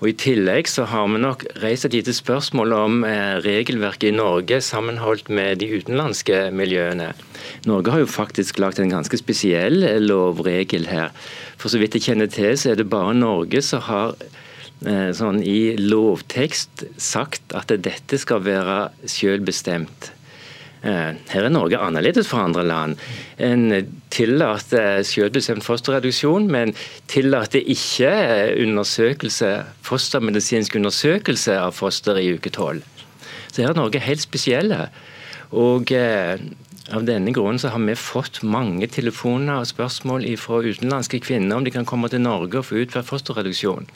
Og I tillegg så har vi nok reist et lite spørsmål om eh, regelverket i Norge sammenholdt med de utenlandske miljøene. Norge har jo faktisk lagt en ganske spesiell lovregel her. For så vidt jeg kjenner til, så er det bare Norge som har eh, sånn i lovtekst sagt at dette skal være selvbestemt. Eh, her er Norge annerledes fra andre land. En tillater selvbestemt fosterreduksjon, men tillater ikke undersøkelse, fostermedisinsk undersøkelse av foster i uke tolv. Så her er Norge helt spesielle. Og eh, av denne grunnen så har vi fått mange telefoner og spørsmål fra utenlandske kvinner om de kan komme til Norge og få utført fosterreduksjon.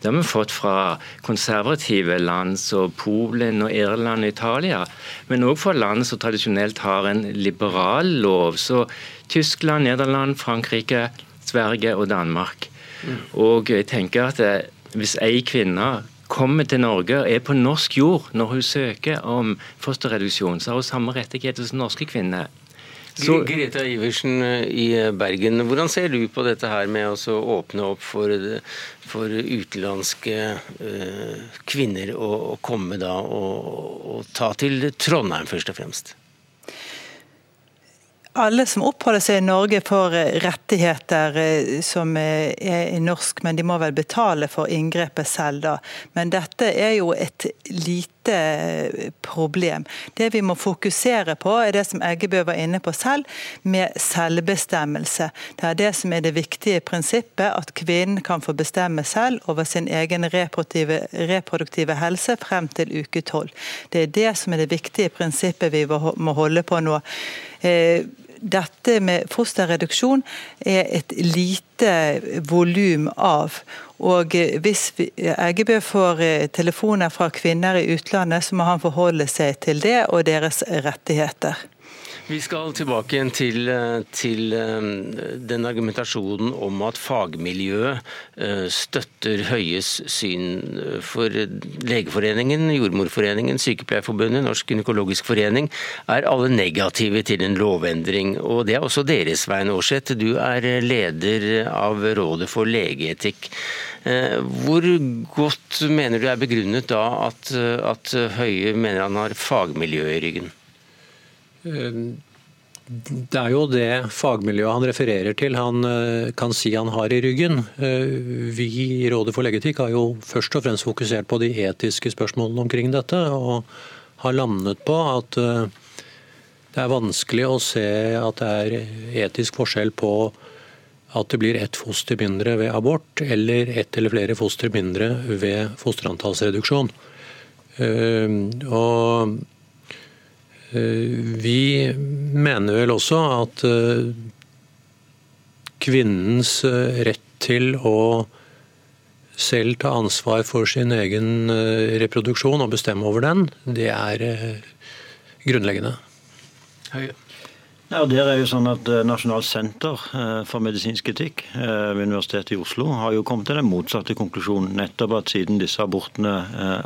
Det har vi fått fra konservative land som Polen og Irland og Italia, men òg fra land som tradisjonelt har en liberal lov, så Tyskland, Nederland, Frankrike, Sverige og Danmark. Mm. Og jeg tenker at eh, hvis ei kvinne kommer til Norge og er på norsk jord når hun søker om fosterreduksjon, så har hun samme rettigheter som norske kvinner. Så... Greta Iversen eh, i Bergen, hvordan ser du på dette her med å åpne opp for, for utenlandske uh, kvinner å, å, komme da og, og ta til Trondheim, først og fremst? Alle som oppholder seg i Norge får rettigheter som er i norsk, men de må vel betale for inngrepet selv, da. Men dette er jo et lite problem. Det vi må fokusere på, er det som Eggebø var inne på selv, med selvbestemmelse. Det er det som er det viktige prinsippet, at kvinnen kan få bestemme selv over sin egen reproduktive, reproduktive helse frem til uke tolv. Det er det som er det viktige prinsippet vi må holde på nå. Eh, dette med fosterreduksjon er et lite volum av. Og hvis Eggebø får eh, telefoner fra kvinner i utlandet, så må han forholde seg til det og deres rettigheter. Vi skal tilbake igjen til, eh, til, eh, den argumentasjonen om at fagmiljøet eh, støtter Høies syn. For Legeforeningen, Jordmorforeningen, Sykepleierforbundet, Norsk gynekologisk forening er alle negative til en lovendring. Og det er også deres Svein Aarseth. Du er leder av Rådet for legeetikk. Hvor godt mener du er begrunnet da at, at Høie mener han har fagmiljøet i ryggen? Det er jo det fagmiljøet han refererer til han eh, kan si han har i ryggen. Eh, vi i Rådet for legetikk har jo først og fremst fokusert på de etiske spørsmålene omkring dette, og har landet på at eh, det er vanskelig å se at det er etisk forskjell på at det blir ett foster mindre ved abort, eller ett eller flere foster mindre ved fosterantallsreduksjon. Og vi mener vel også at eh, kvinnens eh, rett til å selv ta ansvar for sin egen reproduksjon og bestemme over den, det er grunnleggende. Høye. Ja, der er jo sånn at Nasjonalt senter for medisinsk etikk ved Universitetet i Oslo har jo kommet til den motsatte konklusjonen. Nettopp at siden disse abortene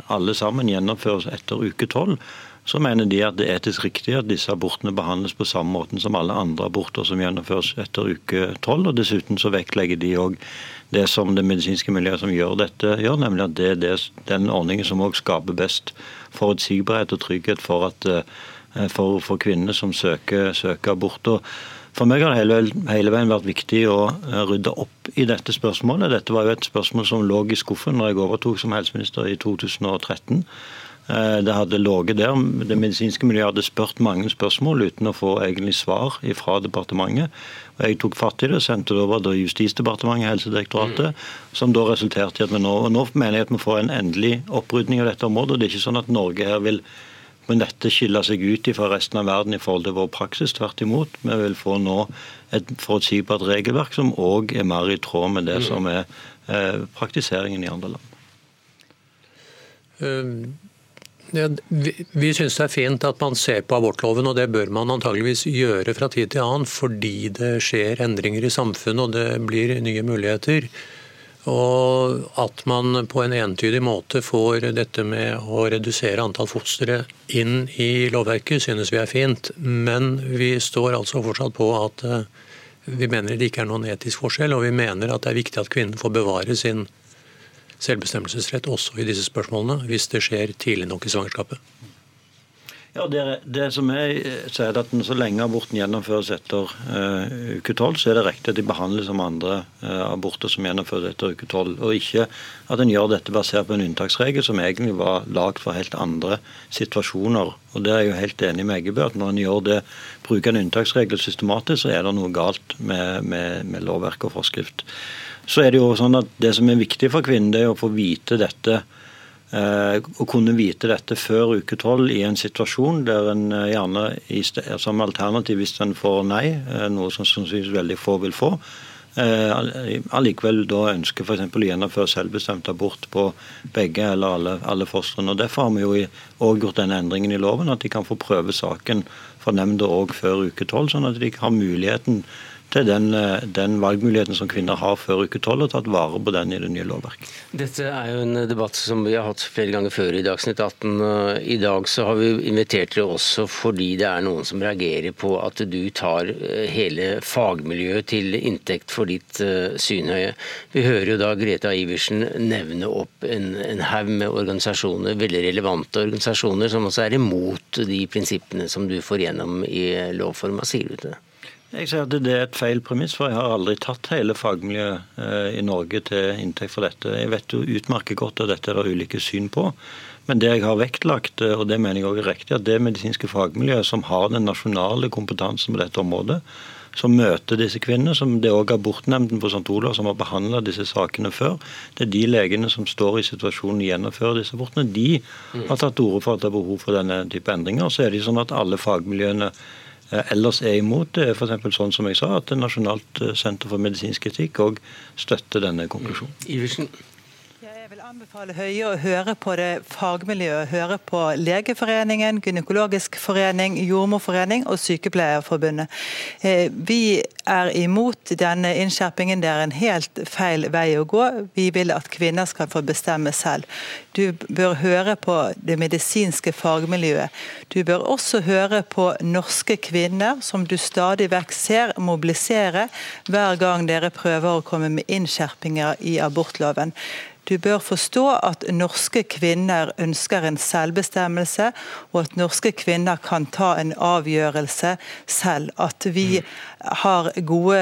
alle sammen gjennomføres etter uke tolv, så mener de at det er etisk riktig at disse abortene behandles på samme måten som alle andre aborter som gjennomføres etter uke tolv. Og dessuten så vektlegger de òg det som det medisinske miljøet som gjør dette, gjør, nemlig at det er den ordningen som òg skaper best forutsigbarhet og trygghet for, at, eh, for, for kvinner som søker, søker abort. For meg har det hele, hele, veien vært viktig å eh, rydde opp i dette spørsmålet. Dette var jo et spørsmål som lå i skuffen når jeg overtok som helseminister i 2013. Eh, det hadde ligget der. Det medisinske miljøet hadde spurt mange spørsmål uten å få egentlig svar fra departementet. Og Jeg tok fatt i det og sendte det over til Justisdepartementet og Helsedirektoratet, mm. som da resulterte i at vi nå, og nå mener jeg at vi får en endelig opprydning av dette området. og Det er ikke sånn at Norge her vil med dette skille seg ut fra resten av verden i forhold til vår praksis. Tvert imot. Vi vil få nå et forutsigbart regelverk som òg er mer i tråd med det mm. som er eh, praktiseringen i andre land. Um vi vi syns det er fint at man ser på abortloven, og det bør man antageligvis gjøre fra tid til annen fordi det skjer endringer i samfunnet og det blir nye muligheter. Og at man på en entydig måte får dette med å redusere antall fostre inn i lovverket, synes vi er fint. Men vi står altså fortsatt på at eh, vi mener det ikke er noen etisk forskjell, og vi mener at det er viktig at kvinnen får bevare sin selvbestemmelsesrett også i disse spørsmålene, hvis det skjer tidlig nok i svangerskapet? Ja, det, det som jeg sier at Så lenge aborten gjennomføres etter uh, uke tolv, så er det riktig at de behandles som andre uh, aborter som gjennomføres etter uke tolv. Og ikke at en gjør dette basert på en unntaksregel som egentlig var lagd for helt andre situasjoner. Og det er jeg jo helt enig med Eggebø at når en gjør det, bruker en unntaksregel systematisk, så er det noe galt med, med, med lovverk og forskrift. Så er Det jo sånn at det som er viktig for kvinnen, det er å få vite dette eh, å kunne vite dette før uke tolv i en situasjon der en eh, gjerne som alternativ hvis en får nei, eh, noe som sannsynligvis veldig få vil få, allikevel da ønsker f.eks. å gjennomføre selvbestemt abort på begge eller alle, alle fostrene. Og Derfor har vi jo òg gjort denne endringen i loven, at de kan få prøve saken for nemnda òg før uke tolv, sånn at de har muligheten til den, eh, den, valgmuligheten som kvinner har før uke tolv, og tatt vare på den i det nye lovverket. Dette er jo en debatt som vi har hatt flere ganger før i Dagsnytt 18. I dag så har vi invitert dere også fordi det er noen som reagerer på at du tar eh, hele fagmiljøet til inntekt for ditt uh, synhøye. Vi hører jo da Greta Iversen nevne opp en, en haug med organisasjoner, veldig relevante organisasjoner, som også er imot de prinsippene som du får gjennom i lovform. Hva sier du til det? Jeg sier at Det er et feil premiss, for jeg har aldri tatt hele fagmiljøet i Norge til inntekt for dette. Jeg vet jo utmerket godt at dette er det ulike syn på. Men det jeg har vektlagt, og det mener jeg også er riktig, at det medisinske fagmiljøet som har den nasjonale kompetansen på dette området, som møter disse kvinnene. som Det også abortnemnden på St. Olav som har behandla disse sakene før. Det er de legene som står i situasjonen og gjennomfører disse abortene. De har tatt til orde for at det er behov for denne type endringer. Så er det sånn at alle fagmiljøene eh, ellers er imot. Det er f.eks. sånn som jeg sa, at Nasjonalt eh, senter for medisinsk etikk òg støtter denne konklusjonen. Iversen anbefale Høie å høre på det fagmiljøet. Høre på Legeforeningen, Gynekologisk forening, Jordmorforening og Sykepleierforbundet. Eh, vi er imot denne innskjerpingen. Det er en helt feil vei å gå. Vi vil at kvinner skal få bestemme selv. Du bør høre på det medisinske fagmiljøet. Du bør også høre på norske kvinner, som du stadig vekk ser mobilisere hver gang dere prøver å komme med innskjerpinger i abortloven. Du bør forstå at norske kvinner ønsker en selvbestemmelse, og at norske kvinner kan ta en avgjørelse selv. At vi har gode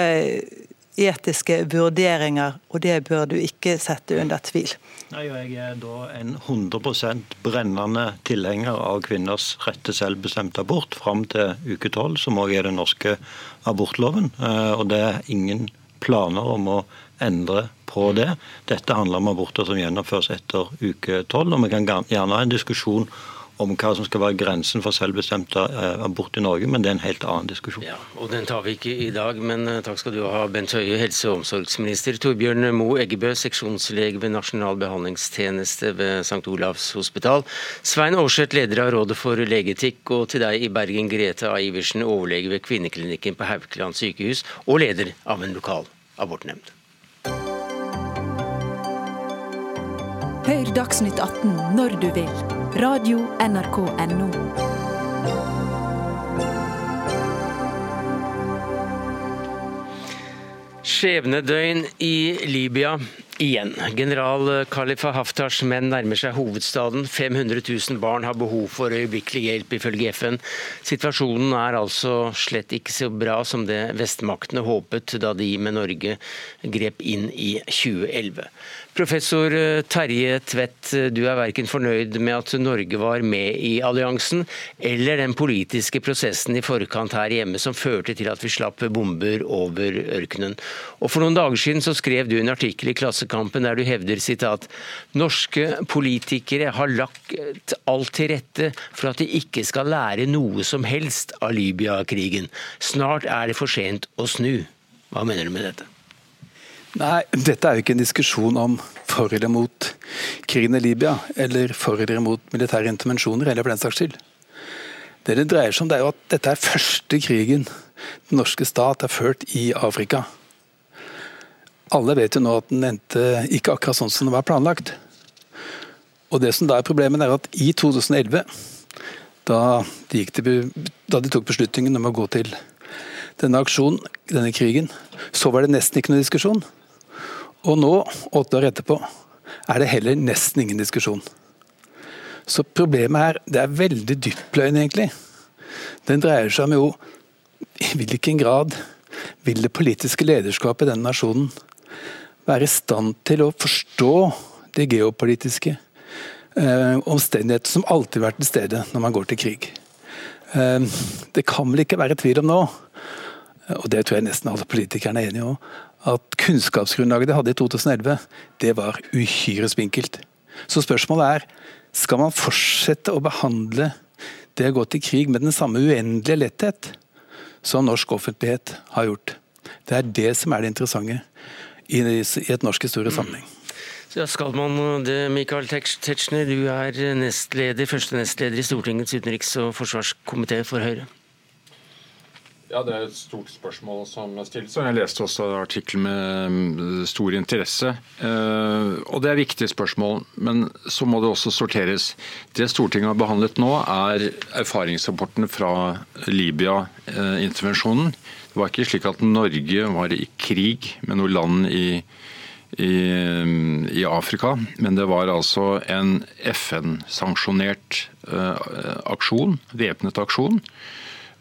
etiske vurderinger, og det bør du ikke sette under tvil. Nei, Jeg er da en 100% brennende tilhenger av kvinners rett til selvbestemt abort fram til uke 12, som òg er den norske abortloven. Eh, og det er ingen planer om å endre på det. Dette handler om aborter som gjennomføres etter uke 12. og Vi kan gjerne ha en diskusjon om hva som skal være grensen for selvbestemt eh, abort i Norge, men det er en helt annen diskusjon. Ja, og Den tar vi ikke i dag, men eh, takk skal du ha, Bent Høie, helse- og omsorgsminister. Torbjørn Mo Eggebø, seksjonslege ved Nasjonal behandlingstjeneste ved St. Olavs hospital. Svein Aarseth, leder av Rådet for legeetikk, og til deg i Bergen, Grete A. Iversen, overlege ved kvinneklinikken på Haukeland sykehus, og leder av en lokal abortnemnd. Hør Dagsnytt 18 når du vil. Radio NRK Radio.nrk.no. Skjebnedøgn i Libya igjen. General Khalifa Haftars menn nærmer seg hovedstaden. 500 000 barn har behov for øyeblikkelig hjelp, ifølge FN. Situasjonen er altså slett ikke så bra som det vestmaktene håpet da de med Norge grep inn i 2011. Professor eh, Terje Tvedt, eh, du er verken fornøyd med at Norge var med i alliansen, eller den politiske prosessen i forkant her hjemme som førte til at vi slapp bomber over ørkenen. Og For noen dager siden så skrev du en artikkel i Klassekampen der du hevder sitat, norske politikere har lagt alt til rette for at de ikke skal lære noe som helst av Libya-krigen. Snart er det for sent å snu. Hva mener du med dette? Nei, dette er jo ikke en diskusjon om for eller mot krigen i Libya, eller for eller mot militære intervensjoner, eller for den saks skyld. Det det dreier seg om, det er jo at dette er første krigen den norske stat har ført i Afrika. Alle vet jo nå at den endte ikke akkurat sånn som det var planlagt. Og det som da er problemet, er at i 2011, da de, til, da de tok beslutningen om å gå til denne aksjonen, denne krigen, så var det nesten ikke noe diskusjon. Og nå, åtte år etterpå, er det heller nesten ingen diskusjon. Så problemet her, det er veldig dyptpløyende, egentlig. Den dreier seg om jo i hvilken grad vil det politiske lederskapet i denne nasjonen være i stand til å forstå de geopolitiske eh, omstendigheter som alltid har vært til stede når man går til krig. Eh, det kan vel ikke være tvil om nå, og det tror jeg nesten alle politikerne er enige om, at kunnskapsgrunnlaget de hadde i 2011, det var uhyre spinkelt. Så spørsmålet er skal man fortsette å behandle det å gå til krig med den samme uendelige letthet som norsk offentlighet har gjort. Det er det som er det interessante i et norsk historisk sammenheng. Så skal man det, Michael Tetzschner, du er nestleder, første nestleder i Stortingets utenriks- og forsvarskomité for Høyre. Ja, Det er et stort spørsmål som stilles. Jeg leste også artikkelen med mm, stor interesse. Eh, og Det er viktige spørsmål, men så må det også sorteres. Det Stortinget har behandlet nå, er erfaringsrapporten fra Libya-intervensjonen. Det var ikke slik at Norge var i krig med noe land i, i, mm, i Afrika, men det var altså en FN-sanksjonert uh, aksjon, væpnet aksjon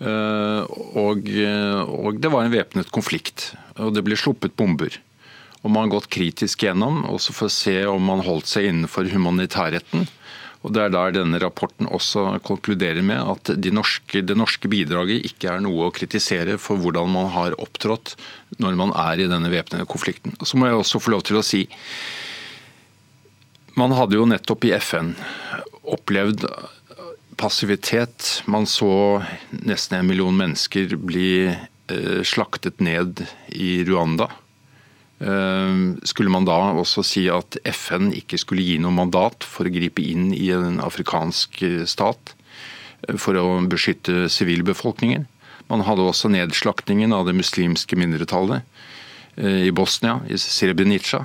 Og, og det var en væpnet konflikt. Og det ble sluppet bomber. Og man har gått kritisk gjennom, også for å se om man holdt seg innenfor humanitærretten. Og Det er der denne rapporten også konkluderer med at de norske, det norske bidraget ikke er noe å kritisere for hvordan man har opptrådt når man er i denne væpnede konflikten. Så må jeg også få lov til å si man hadde jo nettopp i FN opplevd passivitet. Man så nesten en million mennesker bli eh, slaktet ned i Rwanda. Eh, skulle man da også si at FN ikke skulle gi noe mandat for å gripe inn i en afrikansk eh, stat for å beskytte sivilbefolkningen? Man hadde også nedslaktingen av det muslimske mindretallet i Bosnia, i Srebrenica.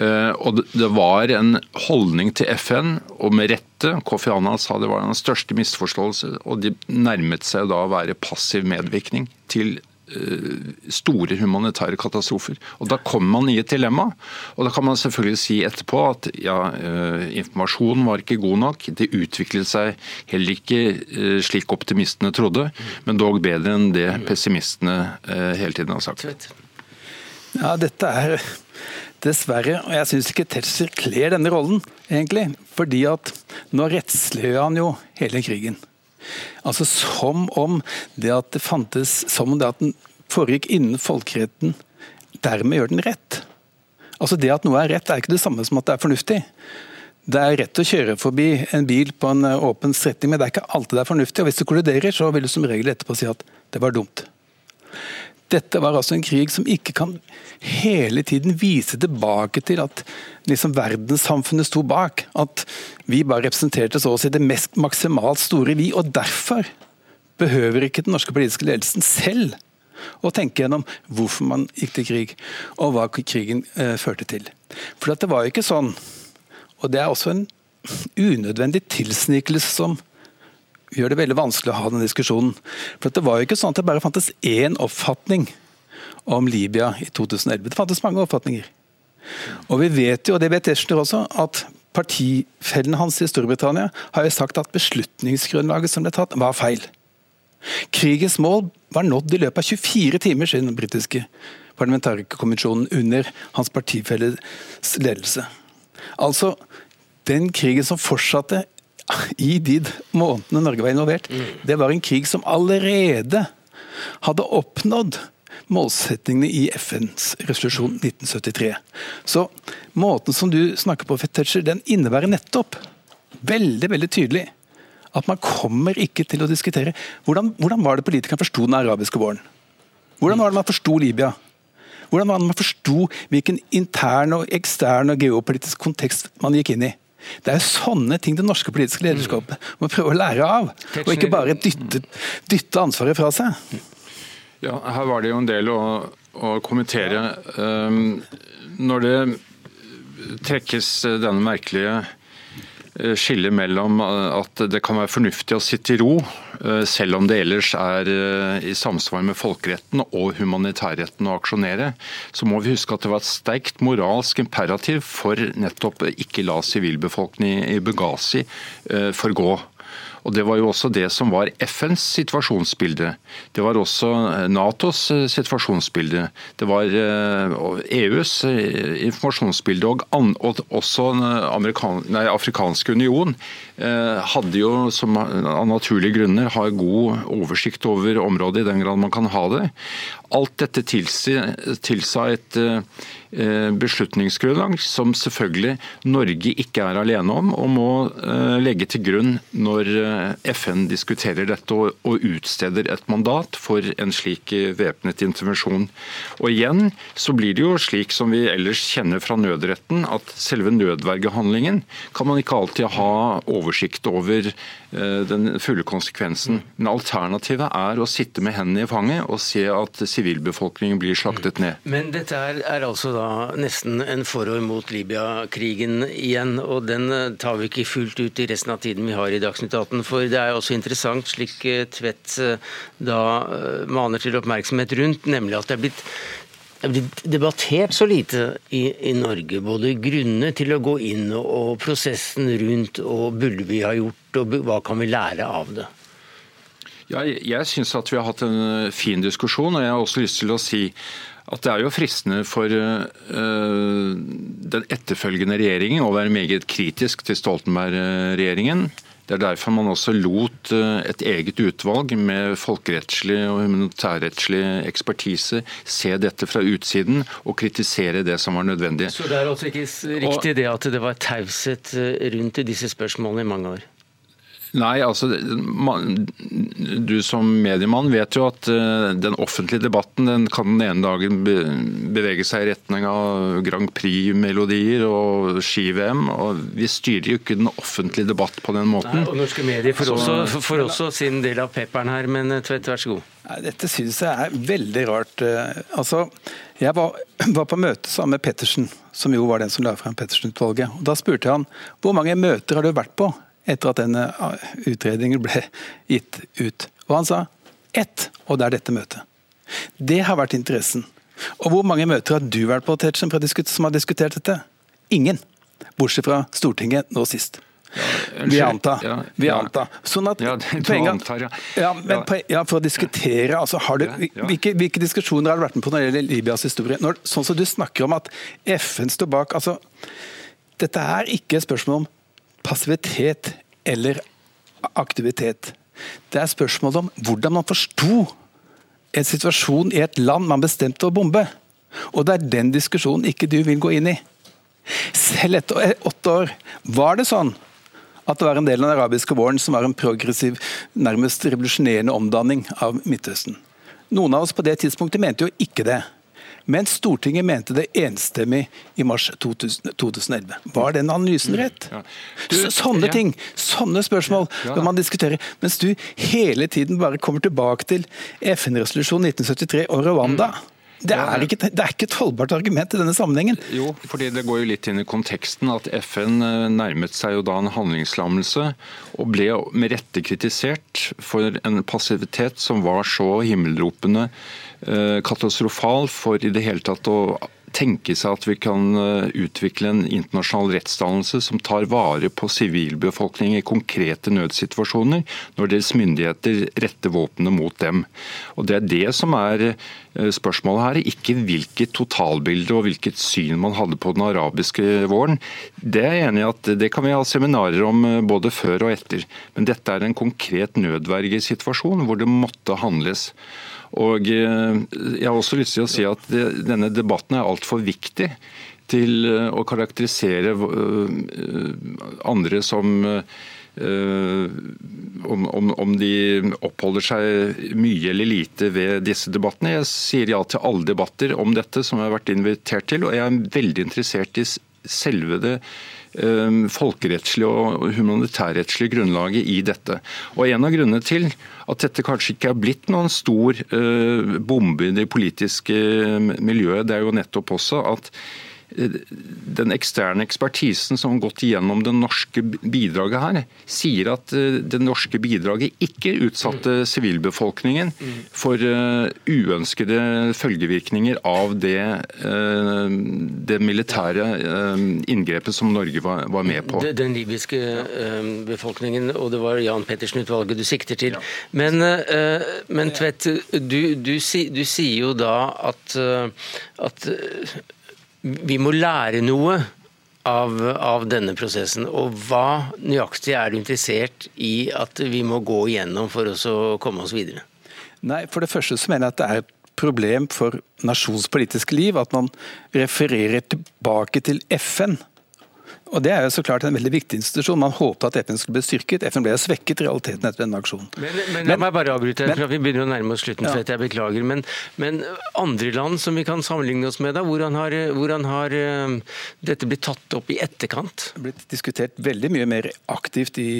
Eh, og det var en holdning til FN, og med rette. Kofi Annan sa det var den største misforståelse, og de nærmet seg da å være passiv medvirkning til eh, store humanitære katastrofer. Og Da kommer man i et dilemma. og Da kan man selvfølgelig si etterpå at ja, eh, informasjonen var ikke god nok. Det utviklet seg heller ikke slik optimistene trodde, men dog bedre enn det pessimistene hele tiden har sagt. Ja, dette er Dessverre. Og jeg syns ikke Tetzschner kler denne rollen, egentlig. Fordi at nå rettsliggjør han jo hele krigen. Altså som om det at det fantes Som om det at den foregikk innen folkeretten, dermed gjør den rett. Altså Det at noe er rett, er ikke det samme som at det er fornuftig. Det er rett å kjøre forbi en bil på en eh, åpen strekning, men det er ikke alltid det er fornuftig. og Hvis du kolliderer, så vil du som regel etterpå si at det var dumt. Dette var altså en krig som ikke kan hele tiden vise tilbake til at liksom verdenssamfunnet sto bak. At vi bare representerte så å si det mest maksimalt store vi. Og derfor behøver ikke den norske politiske ledelsen selv å tenke gjennom hvorfor man gikk til krig, og hva krigen eh, førte til. For det var jo ikke sånn, og det er også en unødvendig tilsnikelse som gjør det veldig vanskelig å ha den diskusjonen. For Det var jo ikke sånn at det bare fantes én oppfatning om Libya i 2011. Det fantes mange oppfatninger. Og vi vet jo, og det vet Tetzschner også, at partifellene hans i Storbritannia har jo sagt at beslutningsgrunnlaget som ble tatt, var feil. Krigens mål var nådd i løpet av 24 timer siden den britiske parlamentarikerkommisjonen under hans partifelles ledelse. Altså, den krigen som fortsatte i de månedene Norge var involvert, mm. det var en krig som allerede hadde oppnådd målsettingene i FNs resolusjon 1973. Så måten som du snakker på, Fetcher, den innebærer nettopp veldig veldig tydelig at man kommer ikke til å diskutere hvordan, hvordan var det politikerne forsto den arabiske våren? Hvordan var det man forsto Libya? Hvordan var det man forsto hvilken intern og ekstern og geopolitisk kontekst man gikk inn i? Det er sånne ting det norske politiske lederskapet må prøve å lære av, og ikke bare dytte, dytte ansvaret fra seg. Ja, Her var det jo en del å, å kommentere. Um, når det trekkes denne merkelige skille mellom eh, at det kan være fornuftig å sitte i ro, eh, selv om det ellers er i samsvar med folkeretten og humanitærretten å aksjonere, så må vi huske at det var et sterkt moralsk imperativ for nettopp ikke la sivilbefolkningen i Bughazi forgå. Og Det var jo også det som var FNs situasjonsbilde. Det var også eh, Natos eh, situasjonsbilde. Det var EUs eh, e informasjonsbilde. Og, også nei, afrikanske union hadde jo som av naturlige grunner har god oversikt over området i den grad man kan ha det. Alt dette tilsa et Eh, beslutningsgrunnlag som selvfølgelig Norge ikke er alene om, og må eh, legge til grunn når eh, FN diskuterer dette og utsteder et mandat for en slik væpnet intervensjon. Og igjen så blir det jo slik som vi ellers kjenner fra nødretten, at selve nødvergehandlingen kan man ikke alltid ha oversikt over den fulle konsekvensen. Men alternativet er å sitte med hendene i fanget og se at sivilbefolkningen blir slaktet ned. Men dette er, er altså da nesten en forår mot Libya-krigen igjen. Og den eh, tar vi ikke fullt ut i resten av tiden vi har i Dagsnytt 18. For det er også interessant, slik eh, Tvedt eh, da maner til oppmerksomhet rundt, nemlig at det er blitt det blitt debattert så lite i, i, Norge, både grunnene til å gå inn og, og prosessen rundt, og burde vi ha gjort, og hva kan vi lære av det? Ja, jeg syns at vi har hatt en fin diskusjon, og jeg har også lyst til å si at det er jo fristende for uh, den etterfølgende regjeringen å være meget kritisk til Stoltenberg-regjeringen. Det er derfor man også lot et eget utvalg med folkerettslig og humanitærrettslig ekspertise se dette fra utsiden og kritisere det som var nødvendig. Så det er altså ikke riktig det at det var taushet rundt disse spørsmålene i mange år? Nei, altså Du som mediemann vet jo at eh, den offentlige debatten den kan den ene dagen bevege seg i retning av Grand Prix-melodier og ski-VM. og Vi styrer jo ikke den offentlige debatt på den måten. Nei, og Norske medier får, også, får også sin del av pepperen her, men eh, Tvedt, vær så god. Dette synes jeg er veldig rart. Eh, altså, Jeg var, var på møte sammen med Pettersen, som jo var den som la frem Pettersen-utvalget. Da spurte jeg han hvor mange møter har du vært på etter at denne uh, utredningen ble gitt ut. Og han sa ett, og det er dette møtet. Det har vært interessen. Og hvor mange møter har du vært på Tetzschner, som har diskutert dette? Ingen. Bortsett fra Stortinget nå sist. Ja, vi antar. Ja, vi antar. Sånn at ja, poenget, antar, ja. Men, ja. For å diskutere, altså, du, hvilke, hvilke, diskusjoner har du vært med på når det gjelder Libyas historie? Når, sånn som du snakker om at FN står bak altså, Dette er ikke et spørsmål om passivitet eller aktivitet. Det er spørsmålet om hvordan man forsto en situasjon i et land man bestemte å bombe. Og det er den diskusjonen ikke du vil gå inn i. Selv etter åtte år var det sånn at det var en del av den arabiske våren som var en progressiv, nærmest revolusjonerende omdanning av Midtøsten. Noen av oss på det tidspunktet mente jo ikke det. Men Stortinget mente det enstemmig i mars 2011. Var den analysen rett? Ja. Du, sånne ja. ting, sånne spørsmål ja. når man diskuterer. Mens du hele tiden bare kommer tilbake til FN-resolusjon 1973 og Rwanda. Mm. Det er, ikke, det er, ikke, et holdbart argument i denne sammenhengen. Jo, fordi det går jo litt inn i konteksten at FN eh, nærmet seg jo da en handlingslammelse og ble med rette kritisert for en passivitet som var så himmelropende Eh, katastrofal for i det hele tatt å tenke seg at vi kan eh, utvikle en internasjonal rettsdannelse som tar vare på sivilbefolkningen i konkrete nødsituasjoner, når deres myndigheter retter våpnene mot dem. Og Det er det som er eh, spørsmålet her, ikke hvilket totalbilde og hvilket syn man hadde på den arabiske våren. Det er jeg enig i at det kan vi ha seminarer om både før og etter. Men dette er en konkret nødvergesituasjon hvor det måtte handles. Og eh, Jeg har også lyst til å si at denne debatten er altfor viktig til eh, å karakterisere eh, andre som om, om, om, de oppholder seg mye eller lite ved disse debattene. Jeg sier ja til alle debatter om dette som jeg har vært invitert til, og jeg er veldig interessert i selve det folkerettslige og humanitærrettslige grunnlaget i dette. Og En av grunnene til at dette kanskje ikke er blitt noen stor eh, bombe i det politiske miljøet, det er jo nettopp også at den eksterne ekspertisen som har gått igjennom det norske bidraget her, sier at eh, det norske bidraget ikke utsatte mm. sivilbefolkningen for eh, uønskede følgevirkninger av det, eh, det militære inngrepet som Norge var med på. Den libyske befolkningen, og det var Jan Pettersen-utvalget du sikter til. Men, men Tvedt, du, du, du, sier jo da at, at vi må lære noe av, av, denne prosessen. Og hva nøyaktig er du interessert i at vi må gå igjennom for å komme oss videre? Nei, For det første så mener jeg at det er et problem for nasjons politiske liv at man refererer tilbake til FN og Det er jo så klart en veldig viktig institusjon. Man håpet at FN skulle bli styrket. FN ble svekket i realiteten etter denne aksjonen. Men, men, la meg bare avbryte, for vi begynner å nærme oss slutten. Ja. for jeg beklager, men, men, andre land som vi kan sammenligne oss med, da, hvordan har, hvordan har uh, dette blitt tatt opp i etterkant? Det har blitt diskutert veldig mye mer aktivt i,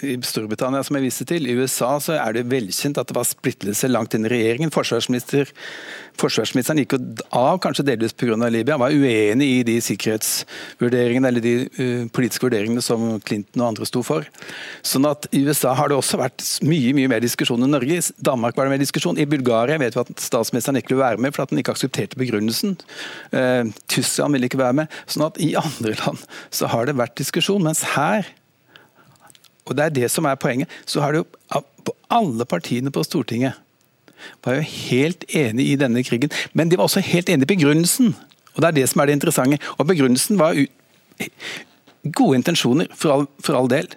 i Storbritannia, som jeg viste til. I USA så er det velkjent at det var splittelse langt inn i regjeringen. Forsvarsminister Forsvarsministeren gikk jo av, kanskje delvis pga. Libya. Var uenig i de sikkerhetsvurderingene eller de politiske vurderingene som Clinton og andre sto for. Sånn at I USA har det også vært mye mye mer diskusjon enn Norge. I Danmark var det mer diskusjon. I Bulgaria vet vi at statsministeren ikke ville være med fordi han ikke aksepterte begrunnelsen. Uh, Tyskland ville ikke være med. Sånn at I andre land så har det vært diskusjon, mens her og det er det som er poenget, så har det jo på alle partiene på Stortinget var jo helt enig i denne krigen, men de var også helt enig i begrunnelsen. Og Det er det som er det interessante. Og Begrunnelsen var gode intensjoner, for all, for all del.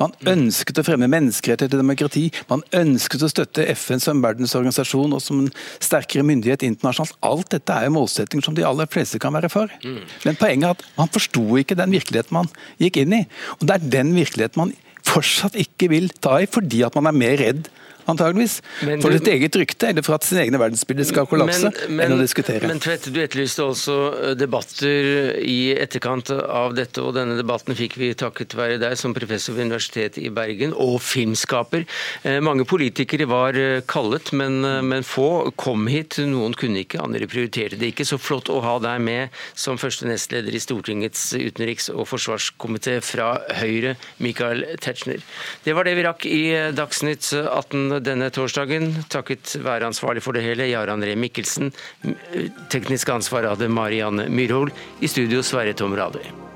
Man ønsket å fremme menneskerettigheter og demokrati. Man ønsket å støtte FN som verdensorganisasjon og som en sterkere myndighet internasjonalt. Alt dette er jo målsettinger som de aller fleste kan være for. Mm. Men poenget er at man forsto ikke den virkeligheten man gikk inn i. Og det er den virkeligheten man fortsatt ikke vil ta i, fordi at man er mer redd antageligvis. Men for ditt eget rykte, eller for at sin egne verdensbilde skal kollapse, men, men, enn å diskutere. Men Tvedt, du etterlyste også eh, debatter i etterkant av dette, og denne debatten fikk vi takket være deg som professor ved Universitetet i Bergen, og filmskaper. Eh, mange politikere var eh, kallet, men, men få kom hit. Noen kunne ikke, andre prioriterte det ikke. Så flott å ha deg med som første nestleder i Stortingets utenriks- og forsvarskomité fra Høyre, Michael Tetzschner. Det var det vi rakk i Dagsnytt 18 denne torsdagen, takket være ansvarlig for det hele, Jarand Ree Mikkelsen. Teknisk ansvar hadde Marianne Myrhol. I studio Sverre Tom Radøy.